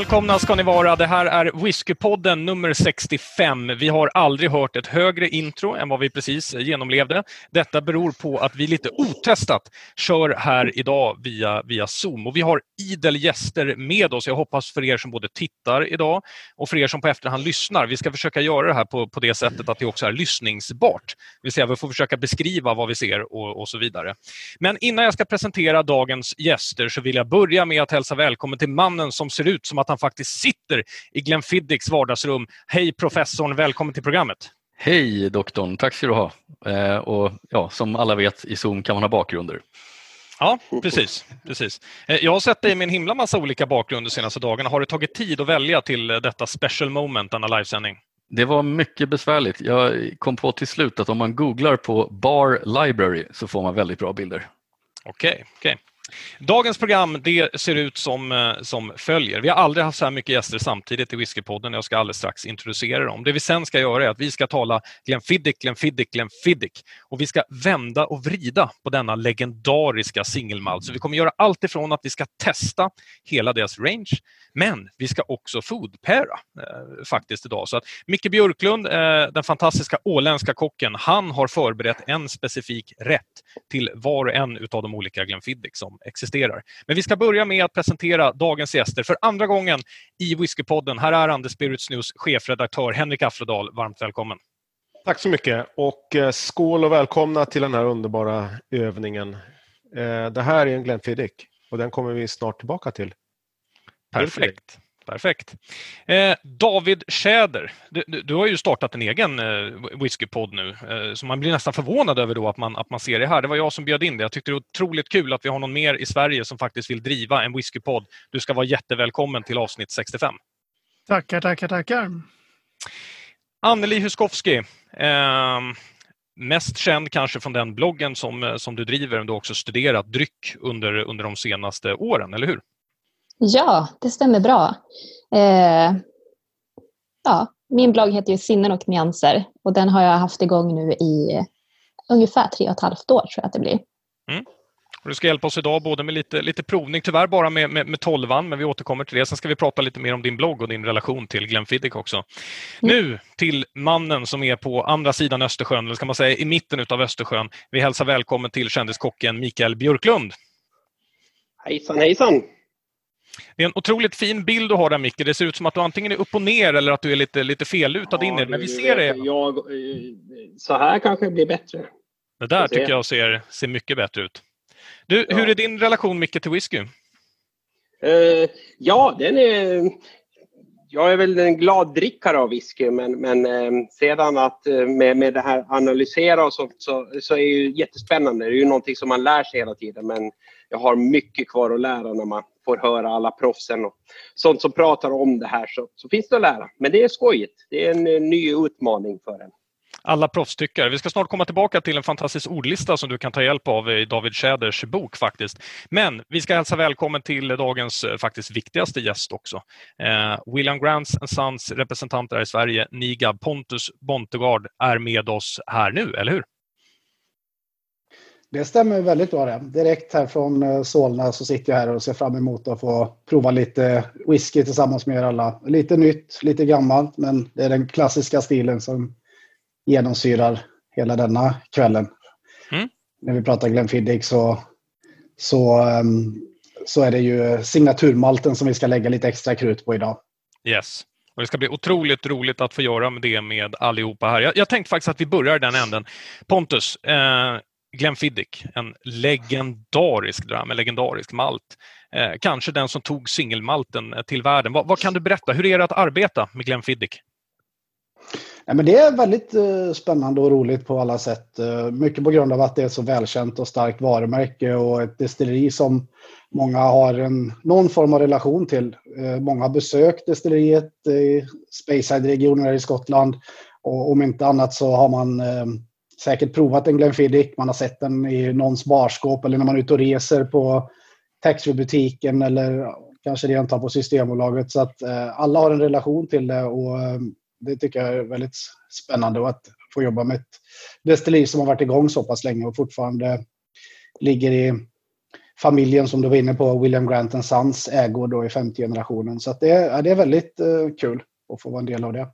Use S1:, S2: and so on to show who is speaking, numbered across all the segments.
S1: Välkomna ska ni vara. Det här är Whiskypodden nummer 65. Vi har aldrig hört ett högre intro än vad vi precis genomlevde. Detta beror på att vi lite otestat kör här idag via, via Zoom. Och vi har idel gäster med oss. Jag hoppas för er som både tittar idag och för er som på efterhand lyssnar. Vi ska försöka göra det här på, på det sättet att det också är lyssningsbart. Det vill säga vi får försöka beskriva vad vi ser och, och så vidare. Men innan jag ska presentera dagens gäster så vill jag börja med att hälsa välkommen till mannen som ser ut som att han faktiskt sitter i Glenfiddichs vardagsrum. Hej professorn, välkommen till programmet.
S2: Hej doktorn, tack ska du ha. Eh, och ja, som alla vet i Zoom kan man ha bakgrunder.
S1: Ja, precis. precis. Eh, jag har sett dig med en himla massa olika bakgrunder de senaste dagarna. Har det tagit tid att välja till detta special moment, denna livesändning?
S2: Det var mycket besvärligt. Jag kom på till slut att om man googlar på Bar Library så får man väldigt bra bilder.
S1: Okej, okay, okay. Dagens program det ser ut som, eh, som följer. Vi har aldrig haft så här mycket gäster samtidigt i Whiskypodden. Jag ska alldeles strax introducera dem. Det vi sen ska göra är att vi ska tala Glenfiddich, Glenfiddich, Glenfiddich och vi ska vända och vrida på denna legendariska singelmalt. Så vi kommer göra allt ifrån att vi ska testa hela deras range, men vi ska också foodpära eh, faktiskt idag. Så att Micke Björklund, eh, den fantastiska åländska kocken, han har förberett en specifik rätt till var och en av de olika Glenfiddich som existerar. Men vi ska börja med att presentera dagens gäster för andra gången i Whiskypodden. Här är Anders Spirits News chefredaktör Henrik Affledal. Varmt välkommen.
S3: Tack så mycket och eh, skål och välkomna till den här underbara övningen. Eh, det här är en Glenfiddich och den kommer vi snart tillbaka till.
S1: Perfekt. Perfekt. Eh, David Tjäder, du, du, har ju startat en egen eh, whiskypodd nu, eh, så man blir nästan förvånad över då att man, att man ser det här. Det var jag som bjöd in det. Jag tyckte det var otroligt kul att vi har någon mer i Sverige som faktiskt vill driva en whiskypodd. Du ska vara jättevälkommen till avsnitt 65.
S4: Tackar, tackar, tackar.
S1: Anneli Huskowski, eh, mest känd kanske från den bloggen som, eh, som du driver, du har också studerat dryck under, under de senaste åren, eller hur?
S5: Ja, det stämmer bra. Eh, ja, min blogg heter ju Sinnen och nyanser och den har jag haft igång nu i ungefär tre och ett halvt år tror jag att det blir. Mm.
S1: Du ska hjälpa oss idag både med lite, lite provning, tyvärr bara med, med, med tolvan, men vi återkommer till det. Sen ska vi prata lite mer om din blogg och din relation till Glenfiddich också. Mm. Nu till mannen som är på andra sidan Östersjön, eller ska man säga i mitten av Östersjön. Vi hälsar välkommen till kändiskocken Mikael Björklund.
S6: Hejsan hejsan!
S1: Det är en otroligt fin bild du har där Micke. Det ser ut som att du antingen är upp och ner eller att du är lite, lite fellutad ja, in i det. Men vi ser det.
S6: Jag, så här kanske det blir bättre.
S1: Det där tycker jag ser, ser mycket bättre ut. Du, ja. Hur är din relation Micke till whisky?
S6: Uh, ja, den är... Jag är väl en glad drickare av whisky men, men eh, sedan att eh, med, med det här analysera och sånt så, så är det ju jättespännande. Det är ju någonting som man lär sig hela tiden men jag har mycket kvar att lära när man får höra alla proffsen och sånt som pratar om det här så, så finns det att lära. Men det är skojigt. Det är en, ny utmaning för en.
S1: Alla proffstyckare. Vi ska snart komma tillbaka till en fantastisk ordlista som du kan ta hjälp av i David Tjäders bok faktiskt. Men vi ska hälsa välkommen till dagens eh, faktiskt viktigaste gäst också. Eh, William Grants Sons representanter i Sverige, Nigab Pontus Bontegard, är med oss här nu, eller hur?
S4: Det stämmer väldigt bra det. Direkt här från eh, Solna så sitter jag här och ser fram emot att få prova lite whisky tillsammans med er alla. Lite nytt, lite gammalt, men det är den klassiska stilen som genomsyrar hela denna kvällen. Mm. När vi pratar Glenfiddich så, så, ehm, så är det ju signaturmalten som vi ska lägga lite extra krut på idag.
S1: Yes. Och det ska bli otroligt roligt att få göra det med allihopa här. Jag, jag tänkte faktiskt att vi börjar den änden. Pontus, eh, Glenfiddich, en legendarisk dram, en legendarisk malt. Eh, kanske den som tog singelmalten eh, till världen. Vad, vad, kan du berätta? Hur är det att arbeta med Glenfiddich?
S4: Ja, men det är väldigt eh, spännande och roligt på alla sätt. Eh, mycket på grund av att det är ett så välkänt och starkt varumärke och ett destilleri som många har en, någon form av relation till. Eh, många har besökt destilleriet i Speyside-regionen i Skottland och om inte annat så har man eh, säkert provat en Glenfiddich, man har sett den i någons barskåp eller när man är ute och reser på taxfree-butiken eller kanske rent på Systembolaget. Så att eh, alla har en relation till det och eh, det tycker jag är väldigt spännande att få jobba med ett destilleri som har varit igång så pass länge och fortfarande ligger i familjen som du var inne på, William Grant Sons ägor då i femte generationen. Så det, ja, det är väldigt eh, kul att få vara en del av det.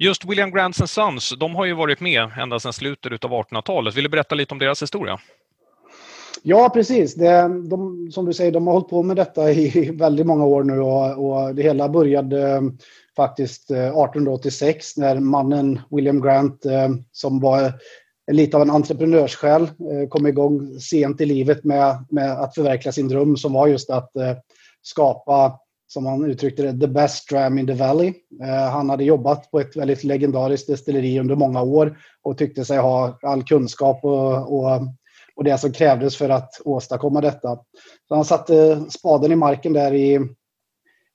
S1: Just William Grants and Sons, de har ju varit med ända sedan slutet av 1800-talet. Vill du berätta lite om deras historia?
S4: Ja, precis. Det, de, som du säger, de har hållit på med detta i väldigt många år nu och, och det hela började eh, faktiskt eh, 1886 när mannen William Grant, eh, som var lite av en entreprenörssjäl, kom igång sent i livet med, med att förverkliga sin dröm som var just att skapa, som han uttryckte det, the best dram in the valley. Eh, han hade jobbat på ett väldigt legendariskt destilleri under många år och tyckte sig ha all kunskap och, och och det som krävdes för att åstadkomma detta. Så han satte spaden i marken där i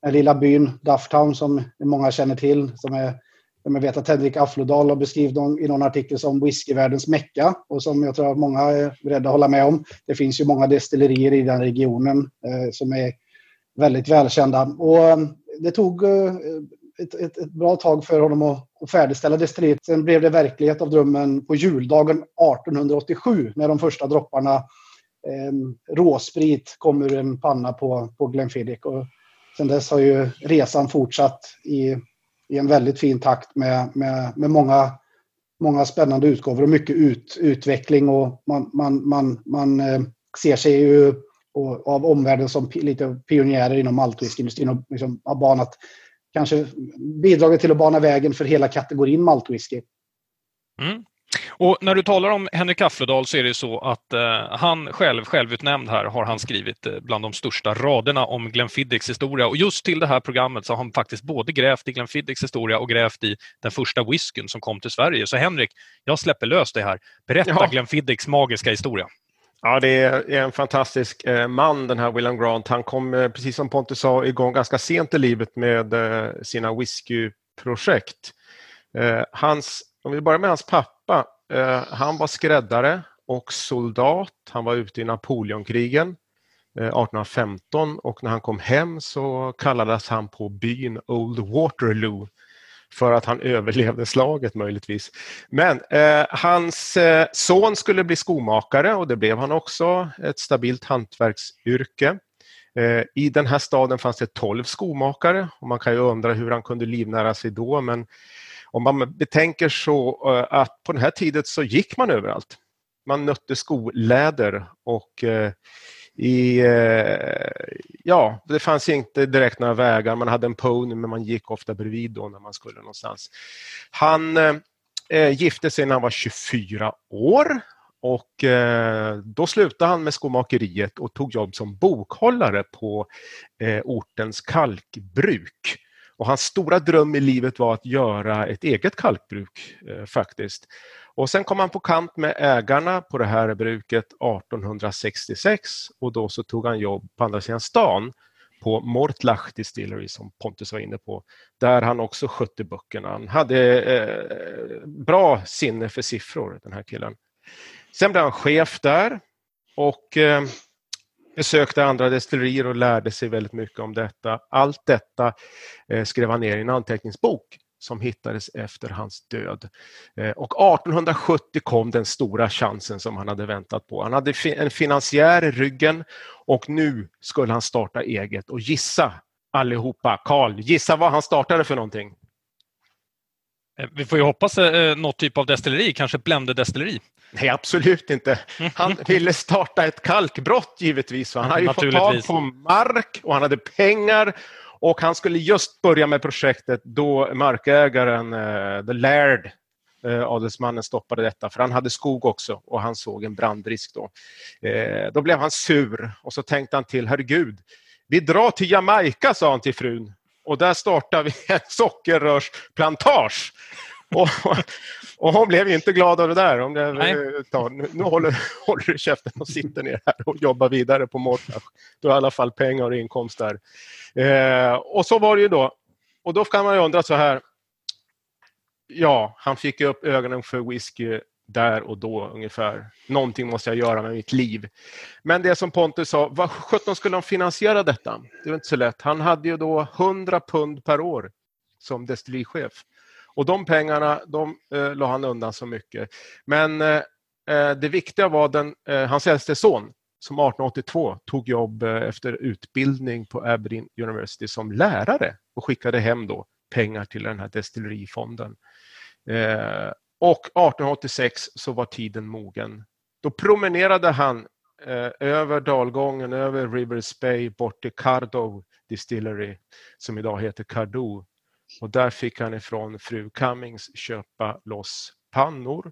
S4: den lilla byn Dufftown som många känner till. Som är, jag vet att Henrik Afflodal har beskrivit i någon artikel som whiskyvärldens mecka och som jag tror att många är beredda att hålla med om. Det finns ju många destillerier i den regionen eh, som är väldigt välkända. Och eh, det tog eh, ett, ett, ett, bra tag för honom att, att färdigställa destilleriet. Sen blev det verklighet av drömmen på juldagen 1887 när de första dropparna eh, råsprit kom ur en panna på, på Glenfiddich. Och sen dess har ju resan fortsatt i, i en väldigt fin takt med, med, med många, många spännande utgåvor och mycket ut, utveckling. Och man, man, man, man eh, ser sig ju och, av omvärlden som lite pionjärer inom maltwhiskyindustrin och liksom har banat kanske bidragit till att bana vägen för hela kategorin maltwhisky.
S1: Mm. Och när du talar om Henrik Affledal så är det så att eh, han själv, självutnämnd här, har han skrivit eh, bland de största raderna om Glenfiddichs historia. Och just till det här programmet så har han faktiskt både grävt i Glenfiddichs historia och grävt i den första whiskyn som kom till Sverige. Så Henrik, jag släpper lös det här. Berätta ja. Glenfiddichs magiska historia.
S3: Ja, det är en fantastisk eh, man den här William Grant. Han kom, eh, precis som Pontus sa, igång ganska sent i livet med eh, sina whiskyprojekt. Hans, om vi börjar med hans pappa, han var skräddare och soldat. Han var ute i Napoleonkrigen 1815 och när han kom hem så kallades han på byn Old Waterloo för att han överlevde slaget möjligtvis. Men eh, hans eh, son skulle bli skomakare och det blev han också, ett stabilt hantverksyrke. Eh, I den här staden fanns det 12 skomakare och man kan ju undra hur han kunde livnära sig då men om man betänker så eh, att på den här tiden så gick man överallt. Man nötte skoläder och eh, i, eh, ja, det fanns inte direkt några vägar. Man hade en pony men man gick ofta bredvid då när man skulle någonstans. Han eh, eh gifte sig när han var 24 år och eh, då slutade han med skomakeriet och tog jobb som bokhållare på eh, ortens kalkbruk. Och hans stora dröm i livet var att göra ett eget kalkbruk eh, faktiskt. Och sen kom han på kant med ägarna på det här bruket 1866 och då så tog han jobb på andra sidan stan på Mortlach Distillery som Pontus var inne på, där han också skötte böckerna. Han hade eh, bra sinne för siffror, den här killen. Sen blev han chef där och eh, besökte andra destillerier och lärde sig väldigt mycket om detta. Allt detta eh, skrev han ner i en anteckningsbok som hittades efter hans död. Eh, och 1870 kom den stora chansen som han hade väntat på. Han hade en finansiär i ryggen och nu skulle han starta eget. Och gissa allihopa, Karl, gissa vad han startade för någonting?
S1: Eh, vi får ju hoppas eh, något typ av destilleri, kanske Blende destilleri.
S3: Nej, absolut inte. Han ville starta ett kalkbrott givetvis. Han hade ju fått tag på mark och han hade pengar och han skulle just börja med projektet då markägaren, uh, The Laird, uh, adelsmannen stoppade detta, för han hade skog också och han såg en brandrisk då. Uh, då blev han sur och så tänkte han till, herregud, vi drar till Jamaica, sa han till frun, och där startar vi en sockerrörsplantage. Och, och hon blev inte glad av det där. Hon blev, ta, nu, nu håller, håller du käften och sitter ner här och jobbar vidare på Mortlach. Du har i alla fall pengar och inkomst där. Eh, och så var det ju då. Och då kan man ju undra så här. Ja, han fick upp ögonen för whisky där och då ungefär. Någonting måste jag göra med mitt liv. Men det som Pontus sa, vad sjutton skulle de finansiera detta? Det var inte så lätt. Han hade ju då 100 pund per år som destillerichef. Och de pengarna, de eh, la han undan så mycket. Men eh, eh det viktiga var den, eh, hans äldste son som 1882 tog jobb eh, efter utbildning på Aberdeen University som lärare och skickade hem då pengar till den här destillerifonden. Eh, och 1886 så var tiden mogen. Då promenerade han eh, över dalgången, över Rivers Bay, bort till Cardo Distillery, som idag heter Cardo. Och där fick han ifrån fru Cummings köpa loss pannor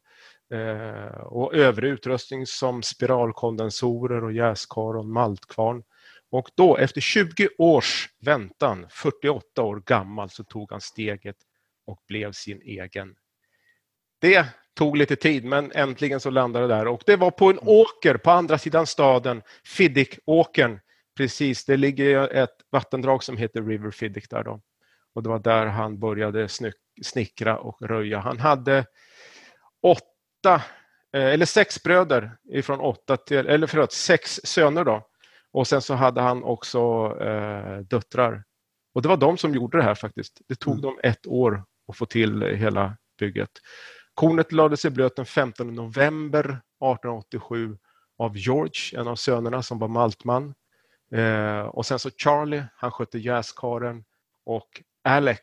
S3: eh, och övrig utrustning som spiralkondensorer och jäskar och maltkvarn. Och då efter 20 års väntan, 48 år gammal, så tog han steget och blev sin egen. Det tog lite tid men äntligen så landade det där och det var på en åker på andra sidan staden, Fiddikåkern. Precis, det ligger ett vattendrag som heter River Fiddick där då. Och det var där han började snickra och röja. Han hade åtta, eh, eller sex bröder ifrån åtta till, eller förlåt, sex söner då. Och sen så hade han också eh, döttrar. Och det var de som gjorde det här faktiskt. Det tog mm. dem ett år att få till hela bygget. Kornet lades i blöt den 15 november 1887 av George, en av sönerna som var maltman. Eh, och sen så Charlie, han skötte jäskaren och Alec,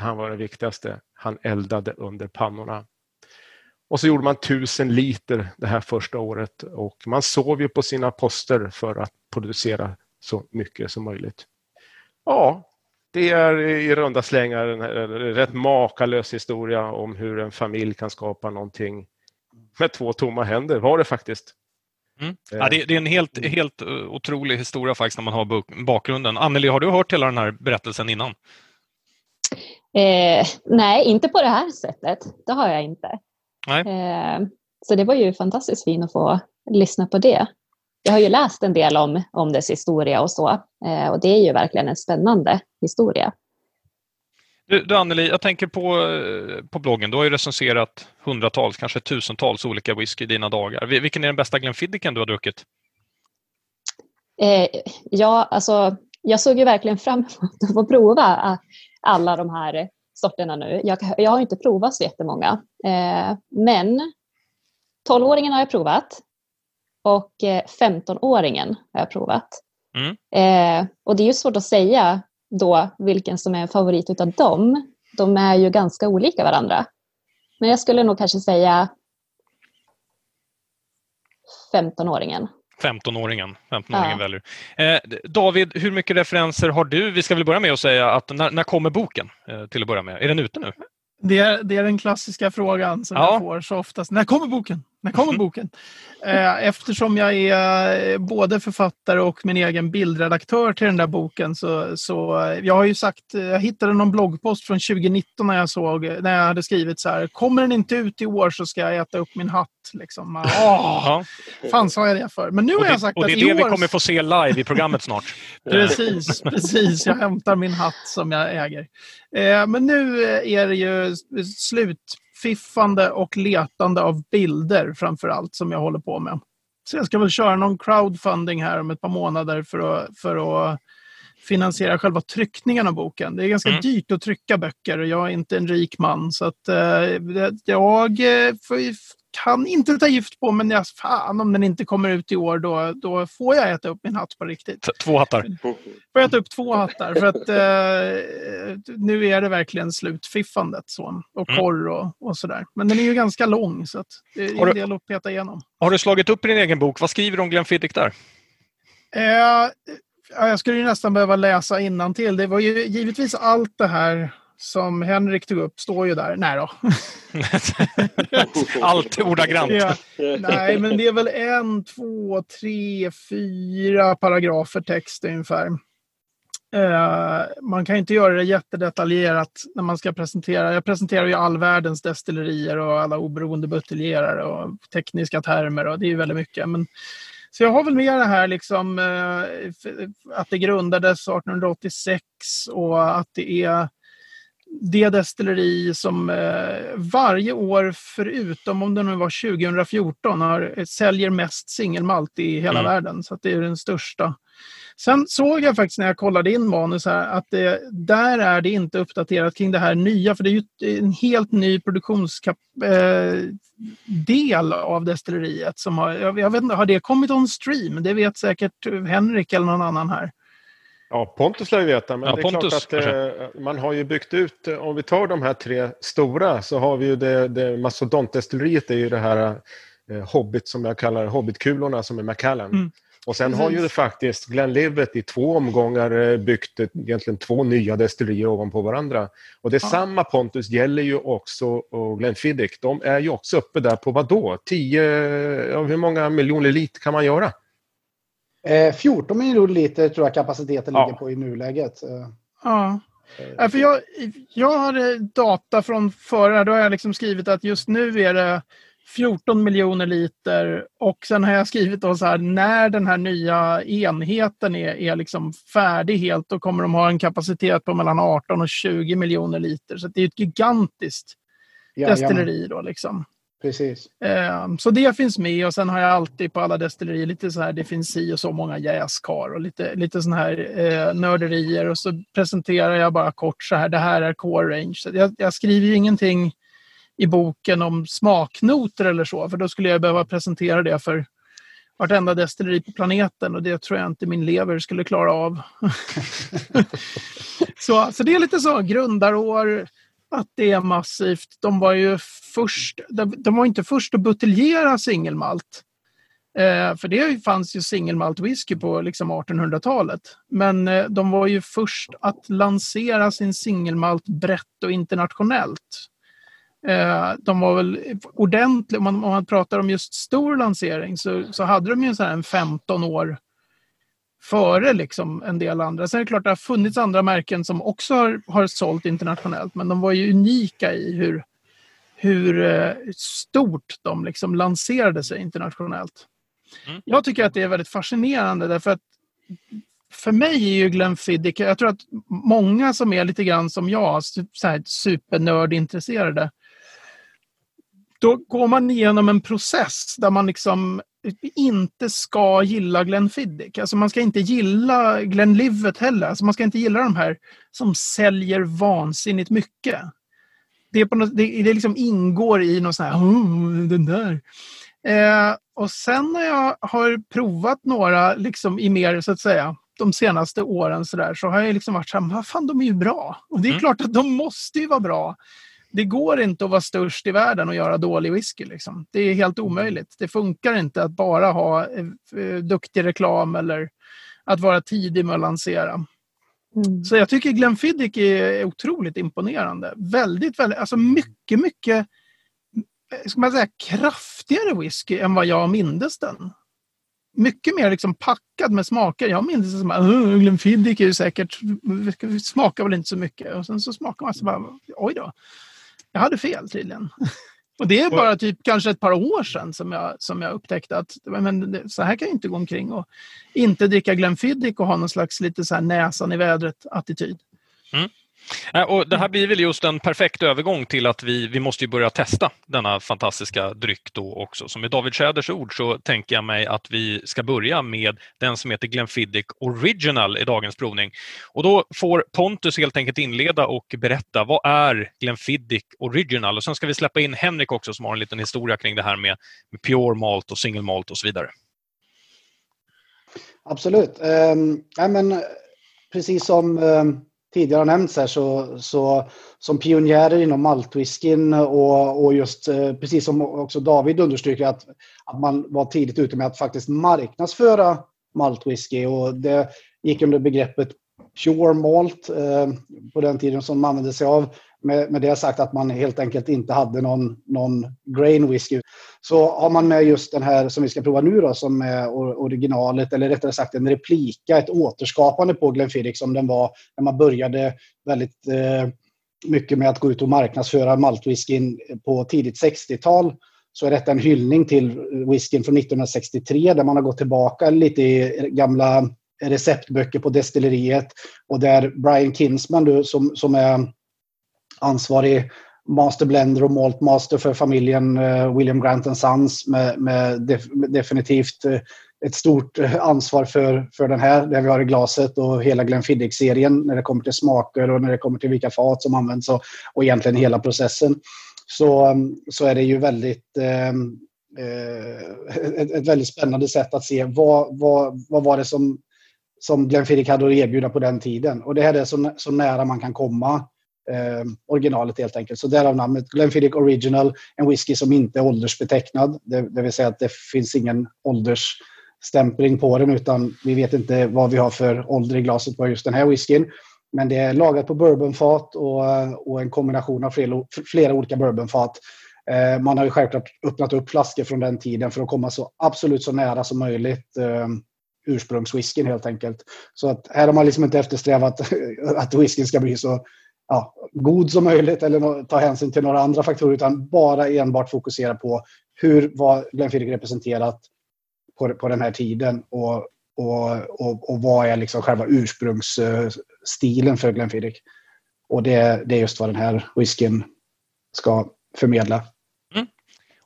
S3: han var den viktigaste, han eldade under pannorna. Och så gjorde man tusen liter det här första året och man sov ju på sina poster för att producera så mycket som möjligt. Ja, det är i runda slängar en rätt makalös historia om hur en familj kan skapa någonting med två tomma händer, var det faktiskt.
S1: Mm. Ja, det, det, är en helt, helt eh, otrolig historia faktiskt när man har bakgrunden. Anneli, har du hört hela den här berättelsen innan?
S5: Eh, nej, inte på det här sättet. Det har jag inte. Eh, så det var ju fantastiskt fint att få lyssna på det. Jag har ju läst en del om, om dess historia och så. Eh, och det är ju verkligen en spännande historia.
S1: Du, du Anneli, jag tänker på, eh, på bloggen. Du har ju recenserat hundratals, kanske tusentals olika whisky i dina dagar. Vilken är den bästa Glenfiddichen du har druckit?
S5: Eh, ja, alltså jag såg ju verkligen fram emot att få prova alla de här sorterna nu. Jag, jag har inte provat så jättemånga. Eh, men 12-åringen har jag provat och 15-åringen eh, har jag provat. Mm. Eh, och det är ju svårt att säga då vilken som är en favorit av dem. De är ju ganska olika varandra. Men jag skulle nog kanske säga 15-åringen.
S1: 15-åringen 15 ja. väljer. Eh, David, hur mycket referenser har du? Vi ska väl börja med att säga att när, när kommer boken eh, till att börja med? Är den ute nu?
S7: Det är, det är den klassiska frågan som ja. jag får så oftast. När kommer boken? När kommer mm. boken? Eh, eftersom jag är eh, både författare och min egen bildredaktör till den där boken så, så eh, jag har ju sagt, jag hittade någon bloggpost från 2019 när jag såg, när jag hade skrivit så här, kommer den inte ut i år så ska jag äta upp min hatt. Liksom. Åh, ja. fan sa jag det för? Men nu har jag sagt
S1: och det är det år... vi kommer få se live i programmet snart.
S7: precis, precis. Jag hämtar min hatt som jag äger. Men nu är det ju slut fiffande och letande av bilder framför allt som jag håller på med. Så jag ska väl köra någon crowdfunding här om ett par månader för att, för att finansiera själva tryckningen av boken. Det är ganska mm. dyrt att trycka böcker och jag är inte en rik man. Så att, eh, jag eh, kan inte ta gift på men jag, fan om den inte kommer ut i år då, då får jag äta upp min hatt på riktigt.
S1: Två hattar?
S7: Får jag äta upp två hattar för att eh, nu är det verkligen slutfiffandet så, och mm. porr och, och sådär. Men den är ju ganska lång så det är en del att peta igenom.
S1: Har du slagit upp i din egen bok? Vad skriver du om Glenn Fiddick där?
S7: Eh, jag skulle ju nästan behöva läsa till. Det var ju givetvis allt det här som Henrik tog upp står ju där. Nej då.
S1: Allt ordagrant. Ja,
S7: nej, men det är väl en, två, tre, fyra paragrafer text ungefär. Uh, man kan inte göra det jättedetaljerat när man ska presentera. Jag presenterar ju all världens destillerier och alla oberoende buteljerare och tekniska termer och det är väldigt mycket. Men, så jag har väl med det här liksom uh, att det grundades 1886 och att det är det destilleri som eh, varje år, förutom om det nu var 2014, har, säljer mest singelmalt i hela mm. världen. Så det är den största Sen såg jag faktiskt när jag kollade in manus här att det, där är det inte uppdaterat kring det här nya, för det är ju en helt ny produktionsdel eh, av destilleriet. Som har, jag, jag vet inte, har det kommit on stream? Det vet säkert Henrik eller någon annan här.
S3: Ja, Pontus lär ju veta, men
S1: Ja,
S3: det är
S1: Pontus,
S3: klart att eh, man har ju byggt ut, eh, om vi tar de här tre stora så har vi ju det, det mastodontdestilleriet är ju det här eh, Hobbit som jag kallar Hobbitkulorna som är Macallan.
S7: Mm.
S3: Och sen har ju det faktiskt Glenlivet i två omgångar eh, byggt egentligen två nya destillerier ovanpå varandra. Och det är
S7: Ja.
S3: samma Pontus gäller ju också och Glenfiddich. De är ju också uppe där på vad då? 10, ja, hur många miljoner liter kan man göra?
S4: Eh, 14 miljoner liter tror jag kapaciteten
S3: Ja.
S4: ligger på i nuläget. Eh,
S7: Ja. Ja, för jag, jag hade data från förra, då har jag liksom skrivit att just nu är det 14 miljoner liter och sen har jag skrivit då så här när den här nya enheten är, är liksom färdig helt då kommer de ha en kapacitet på mellan 18 och 20 miljoner liter. Så det är ett gigantiskt
S4: ja,
S7: destilleri då liksom.
S4: Precis.
S7: Ehm, så det finns med och sen har jag alltid på alla destillerier lite så här, det finns si och så många jäskar och lite, lite sådana här eh, nörderier och så presenterar jag bara kort så här, det här är core range. Jag, jag skriver ju ingenting i boken om smaknoter eller så, för då skulle jag behöva presentera det för vartenda destilleri på planeten och det tror jag inte min lever skulle klara av. så, så det är lite så, grundarår, att det är massivt. De var ju först, de, de var inte först att buteljera singelmalt. Eh, för det fanns ju singelmalt whisky på liksom 1800-talet. Men eh, de var ju först att lansera sin singelmalt brett och internationellt. Eh, de var väl ordentligt, om man, om man pratar om just stor lansering så, så hade de ju så här en 15 år före liksom en del andra. Sen är det klart att det har funnits andra märken som också har, har sålt internationellt, men de var ju unika i hur, hur eh, stort de liksom lanserade sig internationellt.
S1: Mm.
S7: Jag tycker att det är väldigt fascinerande därför att för mig är ju Glenfiddich, jag tror att många som är lite grann som jag, så här supernördintresserade, då går man igenom en process där man liksom inte ska gilla Glenfiddich. Alltså man ska inte gilla Glenlivet heller. Alltså man ska inte gilla de här som säljer vansinnigt mycket. Det, är på något, det, det liksom ingår i någon sån här, oh, den där. Eh, och sen när jag har provat några liksom i mer, så att säga, de senaste åren så, där, så har jag liksom varit så här, vad fan de är ju bra. Och det är
S1: Mm.
S7: klart att de måste ju vara bra. Det går inte att vara störst i världen och göra dålig whisky. Liksom. Det är helt omöjligt. Det funkar inte att bara ha eh, eh, duktig reklam eller att vara tidig med att lansera.
S5: Mm.
S7: Så jag tycker Glenfiddich är otroligt imponerande. Väldigt, väldigt, alltså mycket, mycket eh, ska man säga, kraftigare whisky än vad jag mindes den. Mycket mer liksom packad med smaker. Jag minns det som att "Åh, Glenfiddich är ju säkert, smakar väl inte så mycket. Och sen så smakar man så bara, oj då. Jag hade fel tydligen. Och det är bara typ kanske ett par år sedan som jag, som jag upptäckte att men så här kan jag inte gå omkring och inte dricka Glenfiddich och ha någon slags lite så här näsan i vädret-attityd.
S1: Eh, Eh, och det här blir väl just en perfekt övergång till att vi, vi måste ju börja testa denna fantastiska dryck då också. Så med David Tjäders ord så tänker jag mig att vi ska börja med den som heter Glenfiddich Original i dagens provning. Och då får Pontus helt enkelt inleda och berätta vad är Glenfiddich Original? Och sen ska vi släppa in Henrik också som har en liten historia kring det här med, med Pure Malt och Single Malt och så vidare.
S4: Absolut. Ehm, um, I men, precis som um, tidigare har nämnts här så, så som pionjärer inom maltwhiskyn och, och just eh, precis som också David understryker att, att man var tidigt ute med att faktiskt marknadsföra maltwhisky och det gick under begreppet pure malt eh, på den tiden som man använde sig av. Med, med det sagt att man helt enkelt inte hade någon, någon grain whisky. Så har man med just den här som vi ska prova nu då, som är originalet, eller rättare sagt en replika, ett återskapande på Glenfiddich som den var när man började väldigt eh, mycket med att gå ut och marknadsföra maltwhiskyn på tidigt 60-tal. Så är detta en hyllning till whiskyn från 1963 där man har gått tillbaka lite i gamla receptböcker på destilleriet och där Brian Kinsman du, som, som är ansvarig master blender och malt master för familjen eh, William Grant Sons med, med def, med definitivt eh, ett stort eh, ansvar för, för den här, det vi har i glaset och hela Glenfiddich-serien när det kommer till smaker och när det kommer till vilka fat som används och, och egentligen hela processen. Så, så är det ju väldigt eh, ett, ett, väldigt spännande sätt att se vad, vad, vad var det som, som Glenfiddich hade att erbjuda på den tiden. Och det här är så, så nära man kan komma eh, originalet helt enkelt. Så därav namnet Glenfiddich Original, en whisky som inte är åldersbetecknad. Det, det vill säga att det finns ingen åldersstämpling på den utan vi vet inte vad vi har för ålder i glaset på just den här whiskyn. Men det är lagat på bourbonfat och, och en kombination av flera, flera olika bourbonfat. Eh, man har ju självklart öppnat upp flaskor från den tiden för att komma så absolut så nära som möjligt eh, ursprungswhiskyn helt enkelt. Så att här har man liksom inte eftersträvat att whiskyn ska bli så ja, god som möjligt eller ta hänsyn till några andra faktorer utan bara enbart fokusera på hur var Glenfiddich representerat på, på den här tiden och, och, och, och vad är liksom själva ursprungsstilen för Glenfiddich. Och det, det är just vad den här whiskyn ska förmedla.
S1: Mm.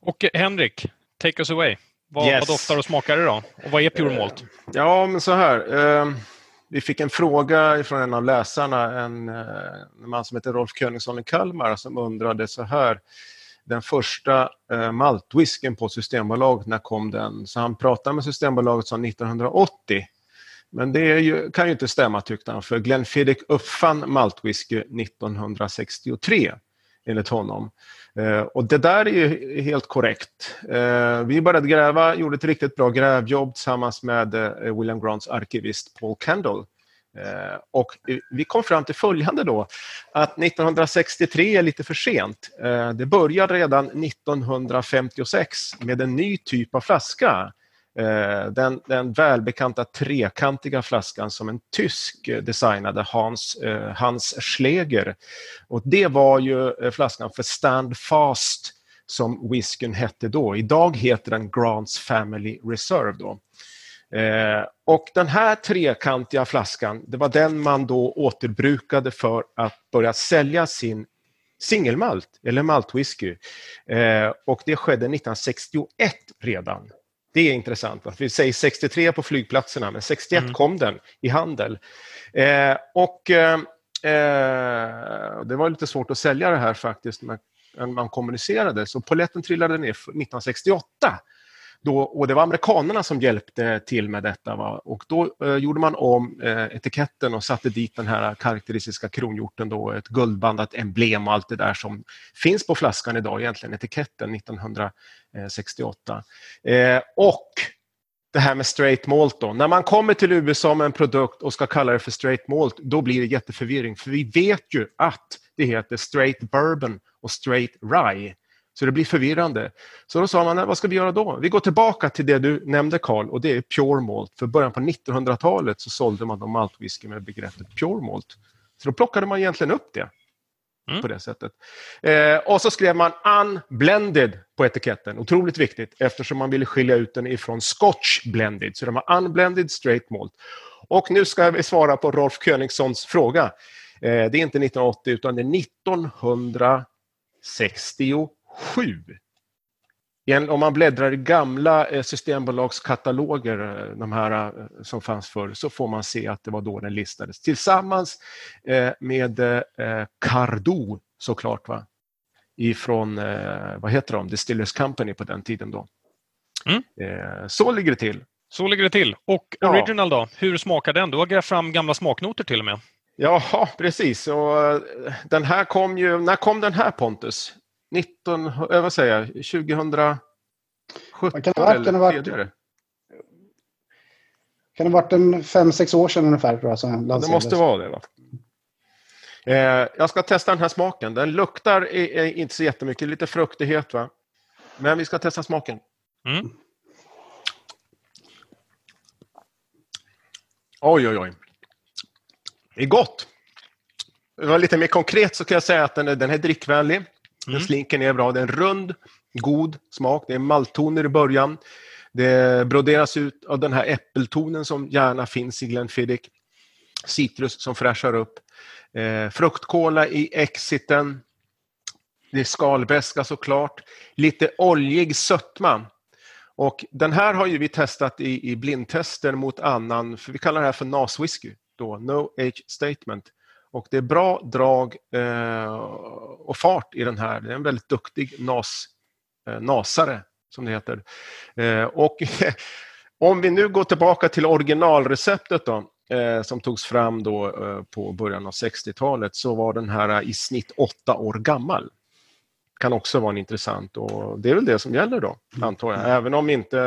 S1: Och Henrik, take us away. Vad, yes. vad doftar och smakar det då? Och vad är Pure Malt?
S3: Ja, men så här. Eh, vi fick en fråga från en av läsarna, en, eh, en man som heter Rolf Königsson i Kalmar, som undrade så här. Den första eh, maltwhisken på Systembolaget, när kom den? Så han pratade med Systembolaget som 1980. Men det ju, kan ju inte stämma tyckte han, för Glenfiddich uppfann maltwhisky 1963 enligt honom. Eh, och det där är ju helt korrekt. Eh, vi började gräva, gjorde ett riktigt bra grävjobb tillsammans med eh, William Grants arkivist Paul Kendall. Eh, och vi kom fram till följande då, att 1963 är lite för sent. Eh, det började redan 1956 med en ny typ av flaska Eh, den, den välbekanta trekantiga flaskan som en tysk designade, Hans, eh, Hans Schläger. Och det var ju eh, flaskan för Stand Fast som whiskyn hette då. Idag heter den Grants Family Reserve. Då. och den här trekantiga flaskan, det var den man då återbrukade för att börja sälja sin singelmalt eller maltwhisky. och det skedde 1961 redan. Det är intressant. Vi säger 63 på flygplatserna, men 61 mm. kom den i handel. Eh, och eh, eh Det var lite svårt att sälja det här faktiskt när man kommunicerade, så poletten trillade ner 1968. Då, och det var amerikanerna som hjälpte till med detta. Va? Och då eh, gjorde man om eh, etiketten och satte dit den här karaktäristiska kronhjorten, då, ett guldbandat emblem och allt det där som finns på flaskan idag, egentligen etiketten 1968. Eh, och det här med straight malt då. När man kommer till USA med en produkt och ska kalla det för straight malt, då blir det jätteförvirring. För vi vet ju att det heter straight bourbon och straight rye. Så det blir förvirrande. Så då sa man, vad ska vi göra då? Vi går tillbaka till det du nämnde Carl och det är Pure Malt. För början på 1900-talet så sålde man de maltwhisky med begreppet Pure Malt. Så då plockade man egentligen upp det. Mm. På det sättet. Eh, och så skrev man Unblended på etiketten. Otroligt viktigt eftersom man ville skilja ut den ifrån Scotch Blended. Så det var Unblended Straight Malt. Och nu ska vi svara på Rolf Königssons fråga. Eh, det är inte 1980 utan det är 1960 7. Om man bläddrar i gamla eh, systembolagskataloger, eh, de här eh, som fanns förr, så får man se att det var då den listades. Tillsammans med Cardo såklart, va? ifrån, vad heter de, Distillers Company på den tiden då. Mm. Så ligger det till.
S1: Så ligger det till. Och Original då, hur smakar den? Du har grävt fram gamla smaknoter till och med.
S3: Ja, precis. Och den här kom ju, när kom den här Pontus? 19, äh, vad säger jag, 2017
S4: kan det varit, eller kan det varit, tidigare? Kan det ha varit en fem sex år sedan ungefär? Tror jag,
S3: så det måste vara det. Va? Eh, jag ska testa den här smaken. Den luktar är inte så jättemycket, lite fruktighet. Va? Men vi ska testa smaken. Mm. Oj, oj, oj. Det är gott. Det var lite mer konkret så kan jag säga att den är, den är drickvänlig. Den mm. slinker ner bra. Det är en rund, god smak. Det är malttoner i början. Det broderas ut av den här äppeltonen som gärna finns i Glenfiddich. Citrus som fräschar upp. Eh, fruktkola i exiten. Det är skalbäska såklart. Lite oljig sötma. Och den här har ju vi testat i, i blindtester mot annan, för vi kallar det här för NAS-whisky, då, No Age Statement. Och det är bra drag eh, och fart i den här. Det är en väldigt duktig NAS, eh, nasare, som det heter. Eh, och om vi nu går tillbaka till originalreceptet då, eh, som togs fram då eh, på början av 60-talet, så var den här i snitt åtta år gammal kan också vara en intressant och det är väl det som gäller då,
S2: Mm.
S3: antar jag. Även om inte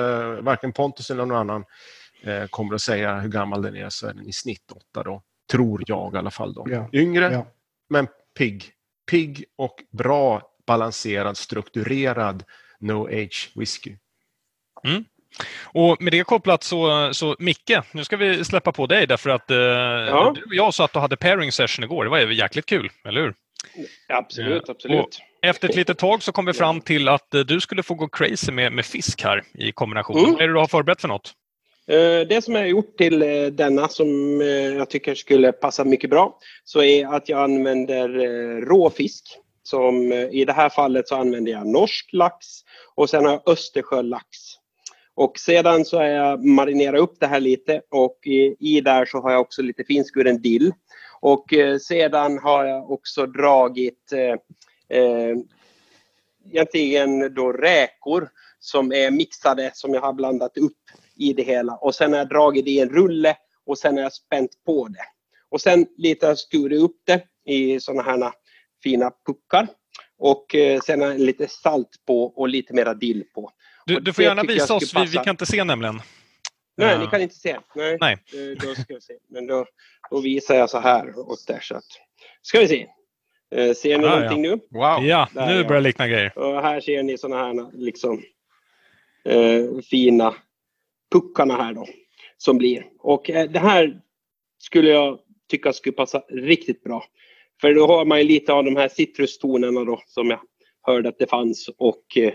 S3: varken Pontus eller någon annan eh, kommer att säga hur gammal den är så är den i snitt åtta då. Tror jag i alla fall då.
S4: Ja.
S3: Yngre,
S4: Ja.
S3: men pigg. Pigg och bra balanserad, strukturerad No Age whisky.
S1: Och med det kopplat så, så Micke, nu ska vi släppa på dig därför att eh, du och jag satt och hade pairing session igår. Det var ju jäkligt kul, eller hur?
S6: Absolut,
S1: Ja.
S6: absolut.
S1: Efter ett litet tag så kom vi fram till att eh, du skulle få gå crazy med, med fisk här i kombinationen.
S6: Mm.
S1: Vad är det du har förberett för något?
S6: Eh, det som jag har gjort till eh, denna som eh, jag tycker skulle passa mycket bra så är att jag använder råfisk. Som, I det här fallet så använder jag norsk lax och sen har jag Östersjölax. Och sedan så har jag marinerat upp det här lite och i, i där så har jag också lite finskuren dill. Och sedan har jag också dragit eh, egentligen då räkor som är mixade som jag har blandat upp i det hela. Och sen har jag dragit det i en rulle och sen har jag spänt på det. Och sen lite har jag skurit upp det i sådana här fina puckar. Och eh, sen har jag lite salt på och lite mera dill på.
S1: Du, du får gärna visa oss, vi, vi kan inte se nämligen.
S6: Nej,
S1: Ja.
S6: ni kan inte se. Nej.
S1: Nej.
S6: Eh, Då ska vi se. Men då, då visar jag så här åt där så att. Ska vi se. Eh, Ser ni
S1: Ah,
S6: någonting nu?
S3: Wow!
S1: Ja,
S6: Där,
S1: nu
S6: ja.
S1: börjar det likna grejer.
S6: Och här ser ni såna här liksom eh, fina puckarna här då som blir. Och eh, det här skulle jag tycka skulle passa riktigt bra. För då har man ju lite av de här citrustonerna då som jag hörde att det fanns och eh,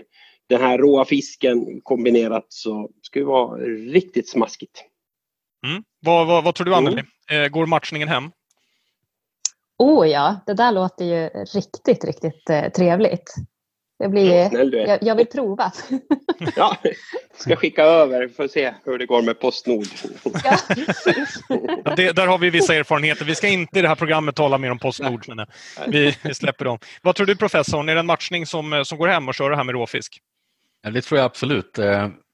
S6: den här råa fisken kombinerat så skulle vara riktigt smaskigt.
S1: Mm. Vad, vad, vad tror du,
S6: Mm.
S1: Anneli? Eh, går matchningen hem?
S5: Oh ja, det där låter ju riktigt, riktigt eh, trevligt. Det blir,
S6: Snäll du är.
S5: jag, jag vill prova.
S6: Ja, ska skicka över för att se hur det går med Postnord.
S5: ja.
S1: Det, där har vi vissa erfarenheter. Vi ska inte i det här programmet tala mer om Postnord. Men eh, vi, vi släpper dem. Vad tror du, professorn? Är det en matchning som, eh, som går hem och kör det här med råfisk?
S2: Ja, det tror jag absolut.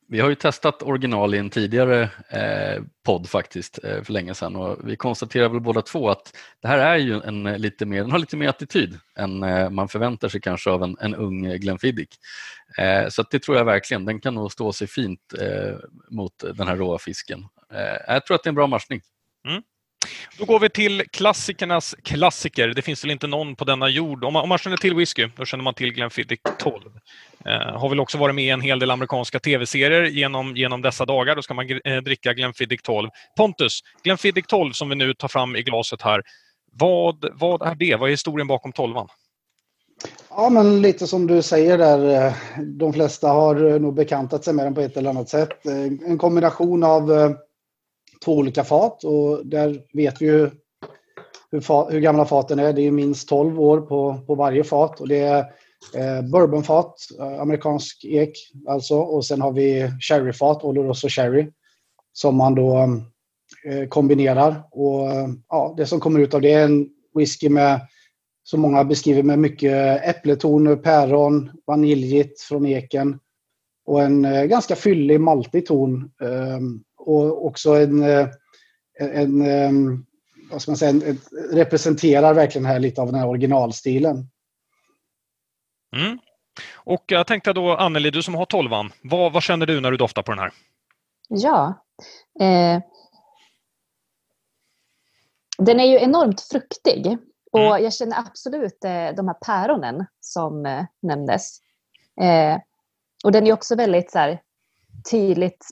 S2: Vi har ju testat original i en tidigare eh, podd faktiskt eh, för länge sedan och vi konstaterar väl båda två att det här är ju en eh, lite mer, den har lite mer attityd än eh, man förväntar sig kanske av en, en ung Glenfiddich. Eh, så att det tror jag verkligen, den kan nog stå sig fint eh, mot den här råa fisken. Eh, jag tror att det är en bra matchning. Mm.
S1: Då går vi till klassikernas klassiker. Det finns väl inte någon på denna jord. Om man, om man känner till whisky, då känner man till Glenfiddich 12. Eh, har väl också varit med i en hel del amerikanska tv-serier genom, genom dessa dagar. Då ska man eh, dricka Glenfiddich 12. Pontus, Glenfiddich 12 som vi nu tar fram i glaset här. Vad, vad är det? Vad är historien bakom 12
S4: Ja, men lite som du säger där. Eh, de flesta har eh, nog bekantat sig med den på ett eller annat sätt. Eh, en kombination av eh, två olika fat och där vet vi ju hur, fa- hur gamla faten är. Det är minst 12 år på, på varje fat och det är eh, bourbonfat, eh, amerikansk ek alltså och sen har vi sherryfat, Oloroso sherry som man då eh, kombinerar och eh, ja, det som kommer ut av det är en whisky med som många beskriver med mycket äppletoner, päron, vaniljigt från eken och en eh, ganska fyllig maltig ton. ehm, och också en, eh, en, ehm, vad ska man säga, en, representerar verkligen här lite av den här originalstilen.
S1: Mm. Och jag tänkte då, Anneli, du som har 12 vad, vad känner du när du doftar på den här?
S5: Ja. Eh, den är ju enormt fruktig. Och
S1: Mm.
S5: jag känner absolut eh, de här päronen som eh, nämndes. Eh, och den är också väldigt så här, tydligt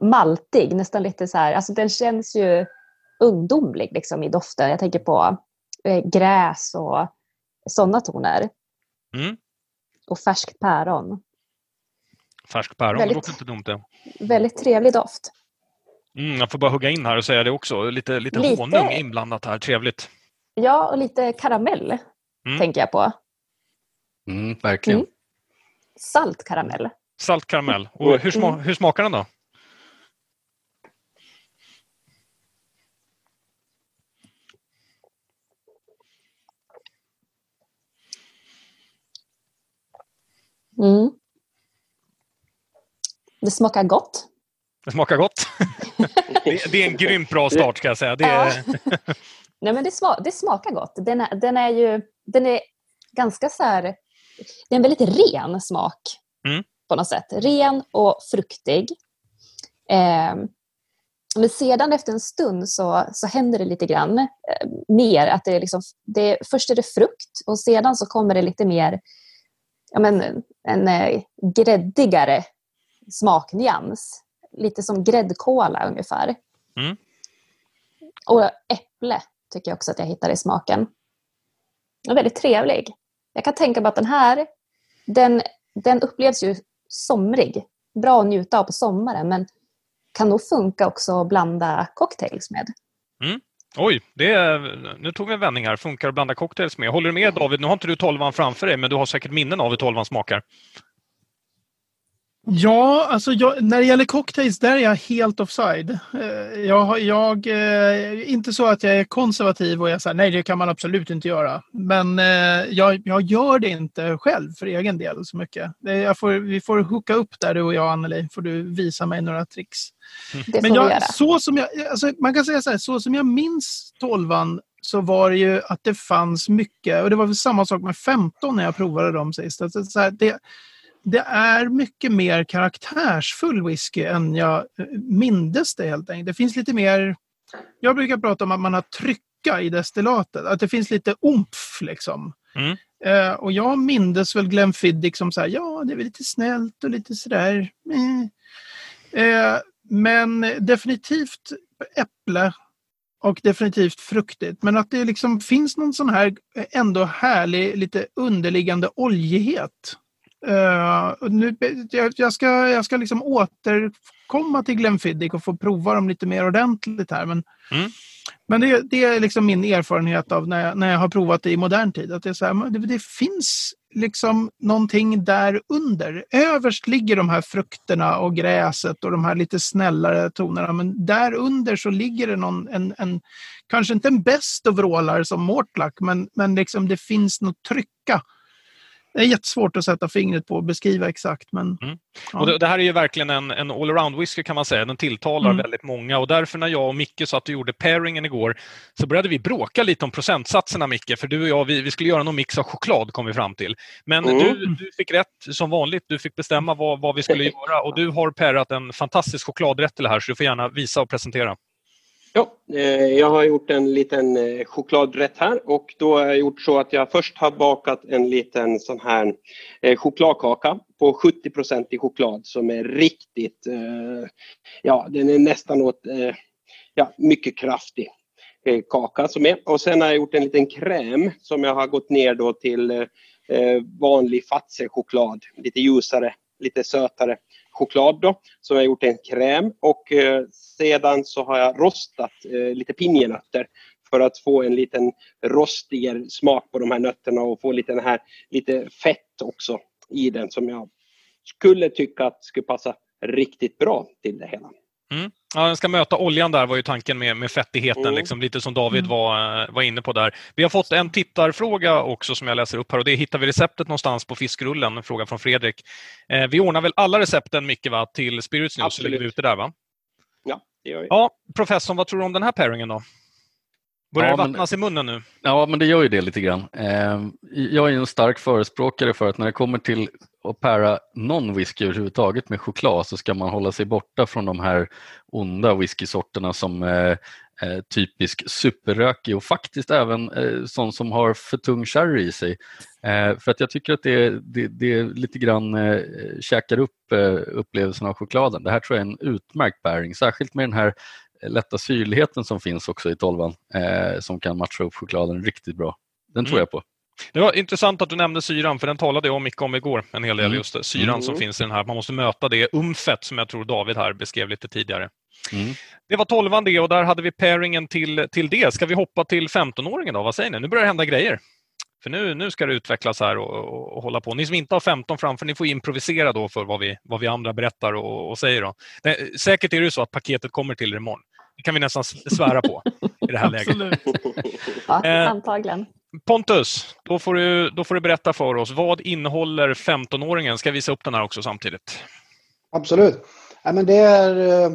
S5: maltig, nästan lite så här, alltså den känns ju ungdomlig liksom, i doften. Jag tänker på eh, gräs och sådana toner.
S1: Mm.
S5: Och färskt päron.
S1: Färsk päron, det
S5: Väldigt-
S1: låter inte dumt det.
S5: Väldigt trevlig doft.
S1: Mm, jag får bara hugga in här och säga det också. Lite, lite,
S5: Lite.
S1: honung inblandat här, trevligt.
S5: Ja, och lite karamell
S1: Mm.
S5: tänker jag på.
S2: Mm, verkligen.
S5: Mm. Salt karamell.
S1: Salt karamell. Och hur, sma, hur smakar den då?
S5: Mm. Det smakar gott.
S1: Det smakar gott. det, det, är en grymt bra start ska jag säga. Det är...
S5: Nej, men det, sma det, smakar gott. Den är, den är ju den är ganska så här... Det är en väldigt ren smak mm. på något sätt. Ren och fruktig. Eh, men sedan efter en stund så, så händer det lite grann eh, mer. Att det är liksom, det, först är det frukt och sedan så kommer det lite mer ja, men, en, eh, gräddigare smaknyans. Lite som gräddkola ungefär. Mm. Och äpple tycker jag också att jag hittar i smaken. Den är väldigt trevlig. Jag kan tänka mig att den här, den, den upplevs ju somrig. Bra att njuta av på sommaren, men kan nog funka också att blanda cocktails med.
S1: Mm. Oj, det är, nu tog vi en vändning här. Funkar att blanda cocktails med. Håller du med David? Nu har inte du tolvan framför dig, men du har säkert minnen av hur tolvan smakar.
S7: Ja, alltså jag, när det gäller cocktails, där är jag helt offside. Eh, jag, jag, eh, inte så att jag är konservativ och jag säger nej, det kan man absolut inte göra. Men eh, jag, jag gör det inte själv för egen del så mycket. Jag får, vi får hooka upp där du och jag, Anneli, får du visa mig några tricks.
S5: Det Men jag,
S7: så som jag, alltså, man kan säga så här, så som jag minns tolvan så var det ju att det fanns mycket, och det var väl samma sak med 15 när jag provade dem sist. Alltså, så här, det, det är mycket mer karaktärsfull whisky än jag eh, mindes det helt enkelt. Det finns lite mer... Jag brukar prata om att man har trycka i destillatet, att det finns lite omf liksom. Mm. Eh, och jag mindes väl Glenfiddich som så här, ja det är väl lite snällt och lite sådär. Eh, men definitivt äpple och definitivt fruktigt. Men att det liksom finns någon sån här ändå härlig, lite underliggande oljighet Uh, nu, jag, jag, ska, jag ska liksom återkomma till Glenfiddich och få prova dem lite mer ordentligt här. Men, mm. men det, det, är liksom min erfarenhet av när jag, när jag har provat det i modern tid. Att det, är så här, det, det, finns liksom någonting där under. Överst ligger de här frukterna och gräset och de här lite snällare tonerna. Men där under så ligger det någon, en, en kanske inte en bäst of vrålar som Mortlack, men, men liksom det finns något trycka det är jättesvårt att sätta fingret på och beskriva exakt. Men,
S1: mm. ja. och det, det, här är ju verkligen en, en allround-whisky kan man säga. Den tilltalar mm. väldigt många och därför när jag och Micke satt och gjorde pairingen igår så började vi bråka lite om procentsatserna Micke, för du och jag vi, vi skulle göra någon mix av choklad kom vi fram till. Men mm. du, du fick rätt som vanligt. Du fick bestämma vad, vad vi skulle göra och du har pairat en fantastisk chokladrätt till det här så du får gärna visa och presentera.
S6: Ja, eh, jag har gjort en liten eh, chokladrätt här och då har jag gjort så att jag först har bakat en liten sån här eh, chokladkaka på 70 i choklad som är riktigt, ja den är nästan åt, ja mycket kraftig kaka som är. Och sen har jag gjort en liten kräm som jag har gått ner då till vanlig fatsechoklad, lite ljusare, lite sötare choklad då, som jag gjort en kräm och eh, sedan så har jag rostat eh, lite pinjenötter för att få en liten rostigare smak på de här nötterna och få lite, här, lite fett också i den som jag skulle tycka att skulle passa riktigt bra till det hela.
S1: Mm. Ja, den ska möta oljan där var ju tanken med, med fettigheten, mm. liksom, lite som David mm. var, var inne på där. Vi har fått en tittarfråga också som jag läser upp här och det hittar vi receptet någonstans på fiskrullen, en fråga från Fredrik. Eh, vi ordnar väl alla recepten mycket va, till Spirits News, så lägger vi ut det där va?
S6: Ja, det gör vi.
S1: Ja, professorn, vad tror du om den här pairingen då? Börjar ja, det vattnas men, i munnen nu?
S2: Ja, men det gör ju det lite grann. Eh, jag är en stark förespråkare för att när det kommer till att para någon whisky överhuvudtaget med choklad så ska man hålla sig borta från de här onda whiskysorterna som är typisk superrökig och faktiskt även eh, sån som har för tung sherry i sig. Eh, för att jag tycker att det, det, det lite grann eh, käkar upp eh, upplevelsen av chokladen. Det här tror jag är en utmärkt bäring, särskilt med den här lätta syrligheten som finns också i tolvan eh, som kan matcha upp chokladen riktigt bra. Den tror mm. jag på.
S1: Det var intressant att du nämnde syran, för den talade jag mycket om igår. En hel del, mm. just syran mm. som finns i den här. Man måste möta det umfet som jag tror David här beskrev lite tidigare. Mm. Det var tolvan det och där hade vi pairingen till, till det. Ska vi hoppa till 15-åringen då? Vad säger ni? Nu börjar det hända grejer. För nu, nu ska det utvecklas här och, och, och, hålla på. Ni som inte har 15 framför, ni får improvisera då för vad vi, vad vi andra berättar och, och säger. Då. Det, säkert är det så att paketet kommer till er imorgon. Det kan vi nästan svära på i det här läget.
S5: ja, eh, antagligen.
S1: Pontus, då får, du, då får du berätta för oss. Vad innehåller 15-åringen? Ska jag visa upp den här också samtidigt?
S4: Absolut. Ja, men det är eh,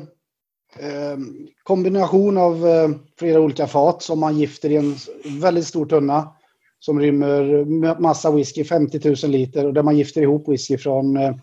S4: eh, kombination av eh, flera olika fat som man gifter i en väldigt stor tunna som rymmer massa whisky, 50 000 liter, och där man gifter ihop whisky från eh, eh,